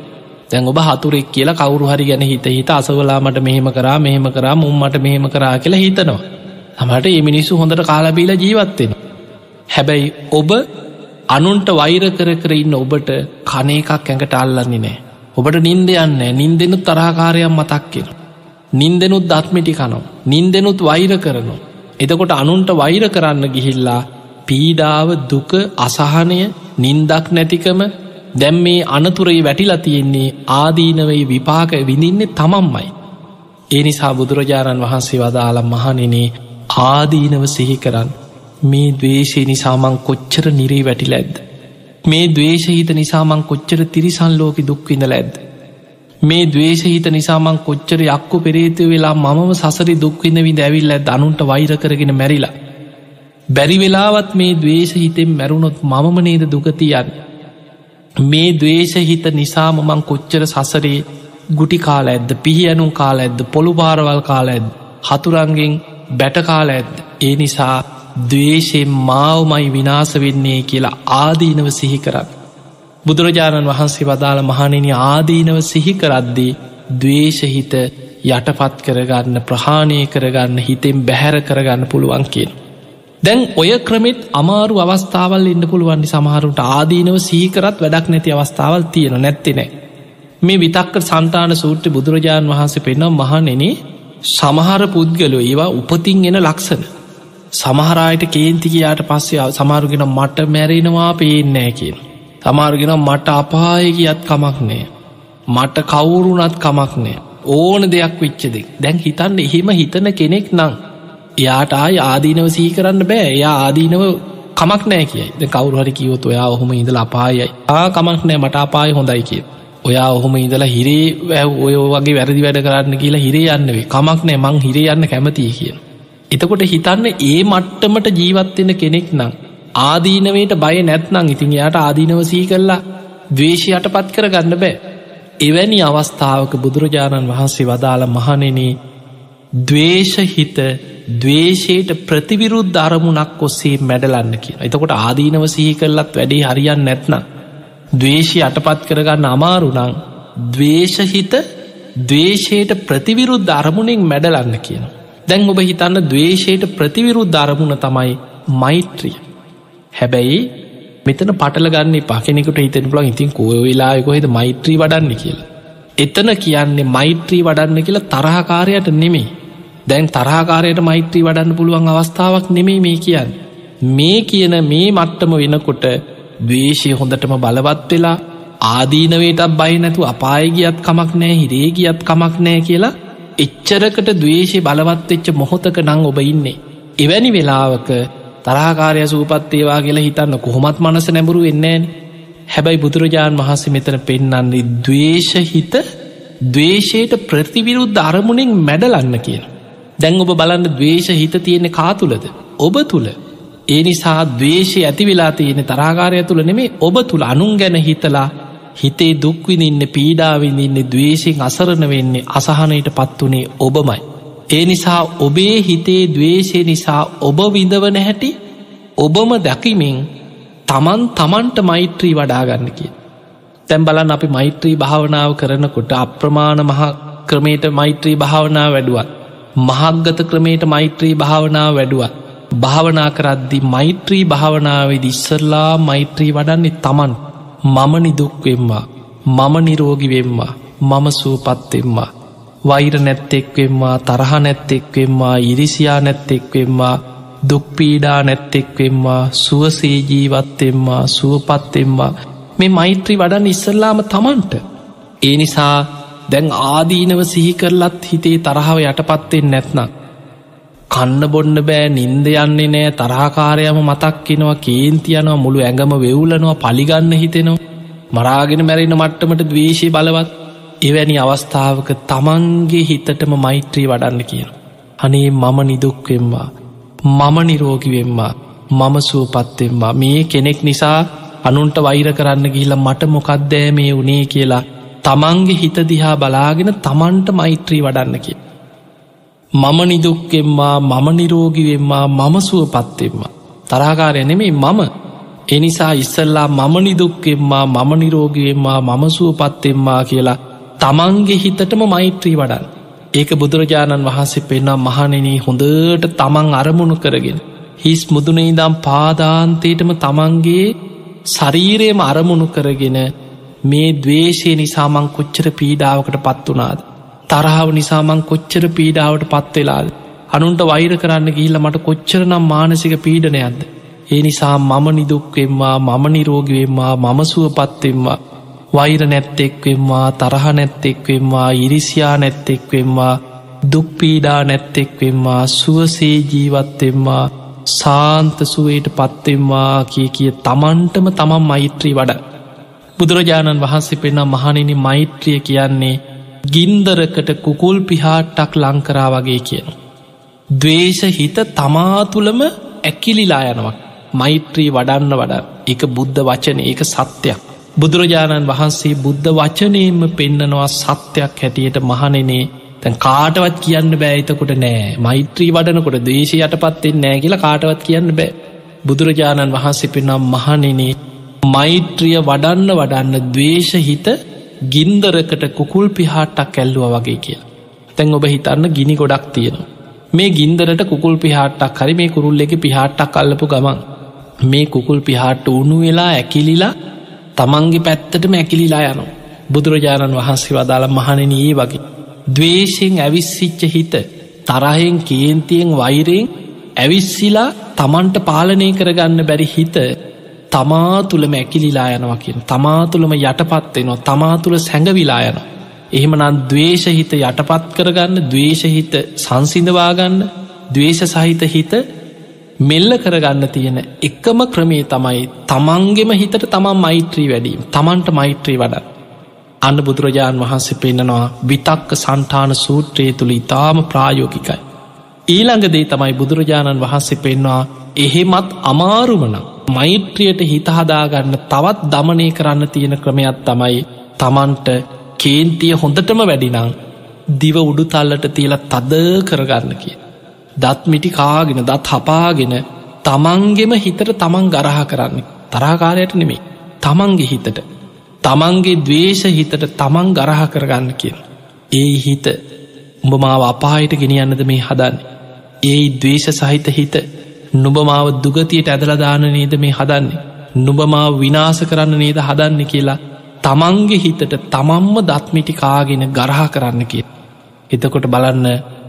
තැන් ඔබ හතුරෙක් කියලා කවරු හරි ගැන හිත හිත අසවලාමට මෙහෙම කරා මෙහෙම කරා මුම්මට මෙහෙම කරා කියලා හිතනවා. තමට ඒ මිනිස්සු හොඳට කාලබීල ජීවත්වෙන. හැබැයි ඔබ අනුන්ට වෛර කර කර ඉන්න ඔබට කන එකක් ඇඟට අල්ලන්නේ නෑ. ඔබට නින්ද යන්න නින්දෙනුත් තරහකාරයක් මතක්කෙන. නින්දෙනුත් දත්මිටි කනෝ. නින්දෙනුත් වෛර කරනවා. එතකොට අනුන්ට වෛර කරන්න ගිහිල්ලා පීඩාව දුක අසහනය නින්දක් නැතිකම දැම් මේ අනතුරයි වැටිලා තියෙන්නේ ආදීනවයි විපාක විඳින්නේ තමන්මයි. ඒ නිසා බුදුරජාණන් වහන්සේ වදාලා මහනෙනේ ආදීනව සිහි කරන්න මේ දවේශය නිසාමං කොච්චර නිරේ වැටිල ඇද්ද. මේ දවේශහිත නිසාමං කොච්චර තිරිසන් ලෝක දුක්විඳ ඇද්ද. මේ දවේශහිත නිසාමං කොච්චර යක්කු පෙරේතු වෙලා මම සසරි දුක්විඳ විඳ ඇවිල්ල දනුන්ට වෛර කරගෙන මැරිලා. බැරි වෙලාවත් මේ දවේශහිතෙන් මැරුණොත් මම නේද දුගතියන්න. මේ දවේශහිත නිසාම මං කොච්චර සසරේ ගුටි කාල ඇද්ද පිහියනුම් කාල ඇද්ද පොළු පාරවල් කාල ඇද හතුරන්ගෙන් බැටකාල ඇද්ද ඒ නිසා දවේශයෙන් මාවමයි විනාස වෙන්නේ කියලා ආදීනව සිහි කරන්න. බුදුරජාණන් වහන්සේ වදාළ මහනෙන ආදීනව සිහි කරද්දී දවේශහිත යටපත් කරගන්න ප්‍රහාණය කරගන්න හිතෙන් බැහැර කරගන්න පුළුවන් කියන. දැන් ඔය ක්‍රමෙත් අමාරු අවස්ථාවල් ඉන්න පුළුවන්නි සමහරුට ආදීනව සීකරත් වැඩක් නැති අවස්ථාවල් තියෙන නැත්තිනෑ. මේ විතක්ක සන්තාන සූට්‍ර බුදුරජාණන් වහන්සේ පෙන්නම් මහනෙන සමහර පුද්ගලෝ ඒවා උපතින් එන ලක්සන. සමහරයට කේන්තිකයාට පස්සේ සමාරුගෙන මට මැරෙනවා පේනෑ කියන. තමාරුගෙන මට අපාය කියත් කමක් නෑ. මට කවුරුනත් කමක් නෑ. ඕන දෙයක් විච්චද දැන් හිතන්න එහෙම හිතන කෙනෙක් නං එයාට ආය ආදීනව සහි කරන්න බෑ. එයා ආදීනව කමක් නෑ කියයි. කවරුහරි කිවොත් ඔයා ඔහොම ඉඳලා අපායයි. ආ කමක් නෑ. මට අපාය හොඳයි කිය ඔයා ඔහොම ඉඳලා හිරේ වැැව් ඔය වගේ වැරදි වැඩ කරන්න කියලා හිරේ යන්නවේ කමක් නෑ. මං හිරේ යන්න කැමතිය කියන එතකොට හිතන්න ඒ මට්ටමට ජීවත්වෙන කෙනෙක් නම් ආදීනවයට බය නැත්නං ඉතින් යායට ආදීනව සී කරලා දවේශයට පත් කර ගන්න බෑ. එවැනි අවස්ථාවක බුදුරජාණන් වහන්සේ වදාළ මහනෙනේ දවේශහිත දවේශයට ප්‍රතිවිරුද්ධ අරමුණක් ඔස්සේ මැඩලන්න කිය එතකොට ආදීනව සිහි කරලත් වැඩේ හරියන් නැත්නම් දවේශය අටපත් කරගන්න අමාරුනං දවේශහිත දවේශයට ප්‍රතිවිරුද්ධ අරමුණෙන් මැඩලන්න කියන දැන් ඔබ හිතන්න දවේශයට ප්‍රතිවිරුද්ධ අරමුණ තමයි මෛත්‍රිය. හැබැයි මෙතන පටල ගන්න පකෙනෙකුට හිතන පුලන් ඉතින් කෝ වෙලායකොහෙද මෛත්‍රී වඩන්න කියලා. එතන කියන්නේ මෛත්‍රී වඩන්න කියලා තරහකාරයට නෙමේ. දැන් තරහකාරයට මෛත්‍රී වඩන්න පුළුවන් අවස්ථාවක් නෙමේ මේ කියන්න. මේ කියන මේ මට්ටම වෙනකොට දවේශය හොඳටම බලවත් වෙලා ආදීනවේටත් බයි නැතු අපායගියත් කමක් නෑ හිරේ ගියත් කමක් නෑ කියලා එච්චරකට දවේශය බලවත් එච්ච මොහොතක නං ඔබ ඉන්නේ. එවැනි වෙලාවක තරාකාරය සූපත්තේවා කියලා හිතන්න කොහොමත් මනස නැඹුරු වෙන්නේන හැබැයි බුදුරජාණන් වහන්සේ මෙතන පෙන්නන්නේ දවේශහිත දවේශයට ප්‍රතිවිරුද්ධ අරමුණෙන් මැඩලන්න කියන. දැන් ඔබ බලන්න දවේශ හිත තියෙන කාතුලද ඔබ තුළ ඒ නිසා දවේශය ඇති වෙලා තියෙන තරාකාරය තුළ නෙමේ ඔබ තුළ අනුන් ගැන හිතලා හිතේ දුක්විනින්න පීඩාවිඳන්න දවේශෙන් අසරණ වෙන්නේ අසහනයට පත්වනේ ඔබමයි. ඒ නිසා ඔබේ හිතේ දවේශය නිසා ඔබ විඳවන හැටි ඔබම දැකිමින් තමන් තමන්ට මෛත්‍රී වඩාගන්න කිය. තැම් බලන් අපි මෛත්‍රී භාවනාව කරනකොට අප්‍රමාණ මහ ක්‍රමේට මෛත්‍රී භාවනා වැඩුවත්. මහක්ගත ක්‍රමේට මෛත්‍රී භාවනාව වැඩුවත්. භාවනා කරද්දි මෛත්‍රී භාවනාවේද ඉස්සරලා මෛත්‍රී වඩන්නේ තමන් මම නිදුක්වෙම්වා මම නිරෝගිවෙම්වා මම සූපත්තෙම්වා වෛර නැත්තෙක්වෙම්වා තරහ නැත්තෙක්වෙම්වා ඉරිසියා නැත්තෙක්වෙම්වා දුක්පීඩා නැත්තෙක්වෙම්වා සුවසේජීවත්තෙම්වා සුවපත්තෙම්වා මේ මෛත්‍රී වඩන් ඉස්සල්ලාම තමන්ට. ඒ නිසා දැන් ආදීනව සිහිකරලත් හිතේ තරහව යටපත්තෙන් නැත්නම්. කන්න බොන්න බෑ නින්ද යන්නේ නෑ තරහකාරයම මතක්කෙනවා කේන්තියනවා මුළු ඇඟම වෙවුලනවා පලිගන්න හිතෙනවා. මරාගෙන මැරෙන මට්ටමට දවේශය බලවත්. එවැනි අවස්ථාවක තමන්ගේ හිතටම මෛත්‍රී වඩන්න කියන. අනේ මම නිදුක්වෙම්වා මම නිරෝගිවෙම්වා මම සුවපත්තෙම්වා මේ කෙනෙක් නිසා අනුන්ට වෛර කරන්න ගිහිල මට මොකක්දෑ මේ වනේ කියලා තමන්ගේ හිත දිහා බලාගෙන තමන්ට මෛත්‍රී වඩන්න කිය. මම නිදුක්කෙම්වා මම නිරෝගිවෙම්වා මම සුවපත්තෙම්වා. තරාකාරය නෙමේ මම. එනිසා ඉස්සල්ලා මම නිදුක්කෙම්වා මම නිරෝගිවෙම්වා මම සුවපත්තෙම්වා කියලා තමන්ගේ හිතටම මෛත්‍රී වඩන් ඒක බුදුරජාණන් වහන්සේ පෙන්නම් මහනෙනී හොඳට තමන් අරමුණු කරගෙන හිස් මුදුනෙහිදම් පාදාන්තයටම තමන්ගේ ශරීරයම අරමුණු කරගෙන මේ දවේශය නිසාමං කොච්චර පීඩාවකට පත් වනාද තරහාව නිසාමං කොච්චර පීඩාවට පත්වෙලාද අනුන්ට වෛර කරන්න ගිහිල්ල මට කොච්චර නම් මානසික පීඩනයක්ද? ඒ නිසා මම නිදුක්වෙම්වා මම නිරෝගවෙම්වා මම සුවපත්වෙම්වා වෛර නැත්තෙක්වෙම්වා තරහ නැත්තෙක්වෙම්වා ඉරිසියා නැත්තෙක්වෙම්වා දුක්පීඩා නැත්තෙක්වෙම්වා සුවසේ ජීවත්තෙම්වා සාන්තසුවයට පත්තෙම්වා කිය කිය තමන්ටම තමන් මෛත්‍රී වඩ. බුදුරජාණන් වහන්සේ පෙන්නම් මහනිනි මෛත්‍රිය කියන්නේ ගින්දරකට කුකුල් පිහාට්ටක් ලංකරා වගේ කියන. දවේශ හිත තමා තුළම ඇකිලිලා යනවා. මෛත්‍රී වඩන්න වඩ. එක බුද්ධ වචන. ඒක සත්‍යයක්. බුදුරජාණන් වහන්සේ බුද්ධ වචනයෙන්ම පෙන්නනවා සත්‍යයක් හැටියට මහනෙනේ තැන් කාටවත් කියන්න බෑයිතකොට නෑ. මෛත්‍රී වඩනකොට දේශය යටපත්තෙන් නෑ කියලා කාටවත් කියන්න බෑ. බුදුරජාණන් වහන්සේ පෙනම් මහනෙනේ මෛත්‍රිය වඩන්න වඩන්න දවේශහිත ගින්දරකට කුකුල් පිහාට්ටක් ඇල්ලුව වගේ කියලා. තැන් ඔබ හිතන්න ගිනි ගොඩක් තියෙනවා. මේ ගින්දරට කුකුල් පිහාට්ටක් හරි මේ කුරුල්ල එක පිහාට්ටක් අල්ලපු ගමන් මේ කුකුල් පිහාට්ට උුණු වෙලා ඇකිලිලා තමන්ගේ පැත්තටම ඇකිලිලා යනු බුදුරජාණන් වහන්සේ වදාළ මහණනයේ වගේ දවේශයෙන් ඇවිස්සිච්ච හිත තරහෙන් කේන්තියෙන් වෛරයෙන් ඇවිස්සිලා තමන්ට පාලනය කරගන්න බැරි හිත තමා තුළම ඇකිලිලා යනවා කියෙන් තමා තුළම යටපත්වෙනවා තමා තුළ සැඟවිලා යන. එහෙමනම් දවේශහිත යටපත් කරගන්න දවේශහිත සංසිඳවාගන්න දවේශ සහිත හිත මෙල්ල කරගන්න තියෙන එකම ක්‍රමේ තමයි තමන්ගෙම හිතට තමන් මෛත්‍රී වැඩීම තමන්ට මෛත්‍රී වඩ අන්න බුදුරජාණන් වහන්සේ පෙන්න්නනවා විතක්ක සන්ටාන සූත්‍රයේ තුළ ඉතාම ප්‍රායෝගිකයි. ඊළඟදේ තමයි බුදුරජාණන් වහන්සේ පෙන්වා එහෙමත් අමාරුමන මෛත්‍රියයට හිතහදාගන්න තවත් දමනය කරන්න තියෙන ක්‍රමයක් තමයි තමන්ට කේන්තිය හොඳටම වැඩිනං දිව උඩු තල්ලට තියල තද කරගන්න කිය. දත් මිටි කාගෙන දත් හපාගෙන තමන්ගෙම හිතට තමන් ගරහ කරන්න තරාකාරයට නෙමේ තමන්ගේ හිතට තමන්ගේ දවේශ හිතට තමන් ගරහ කරගන්න කියෙන්. ඒ හිත උඹ මාව අපායට ගෙනියන්නද මේ හදන්න. ඒ දවේශ සහිත හිත නුබමාව දුගතියට ඇදලදාන නේද මේ හදන්නේ. නුබමාව විනාස කරන්න නේද හදන්න කියලා තමන්ගේ හිතට තමන්ම දත්මිටි කාගෙන ගරහ කරන්න කිය. එතකොට බලන්න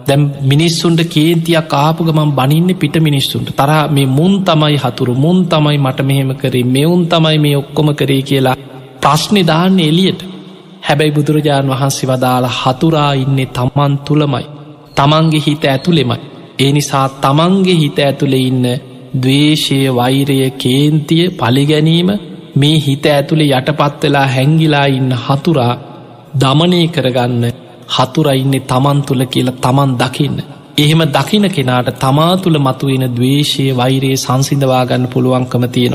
දැම් මිනිස්සුන්ට කේන්තියක් ආපු ගමන් බනින්න පිට මිනිස්සුන්ට. තරහ මේ මුන් තමයි හතුරු මුන් තමයි මට මෙහෙම කරේ මෙවුන් තමයි මේ ඔක්කොම කරේ කියලා ප්‍රශ්නි දාන්න එලියට හැබැයි බුදුරජාණන් වහන්සේ වදාලා හතුරා ඉන්නේ තමන් තුළමයි තමන්ගේ හිත ඇතුළෙමයි. ඒ නිසා තමන්ගේ හිත ඇතුළෙ ඉන්න දවේශය වෛරය කේන්තිය පලිගැනීම මේ හිත ඇතුළේ යටපත් වෙලා හැංගිලා ඉන්න හතුරා දමනය කරගන්න හතුරයින්නේ තමන් තුළ කියලා තමන් දකින්න. එහෙම දකින කෙනාට තමා තුළ මතුවෙන දවේශය වෛරයේ සංසිඳවාගන්න පුළුවන්කම තියෙන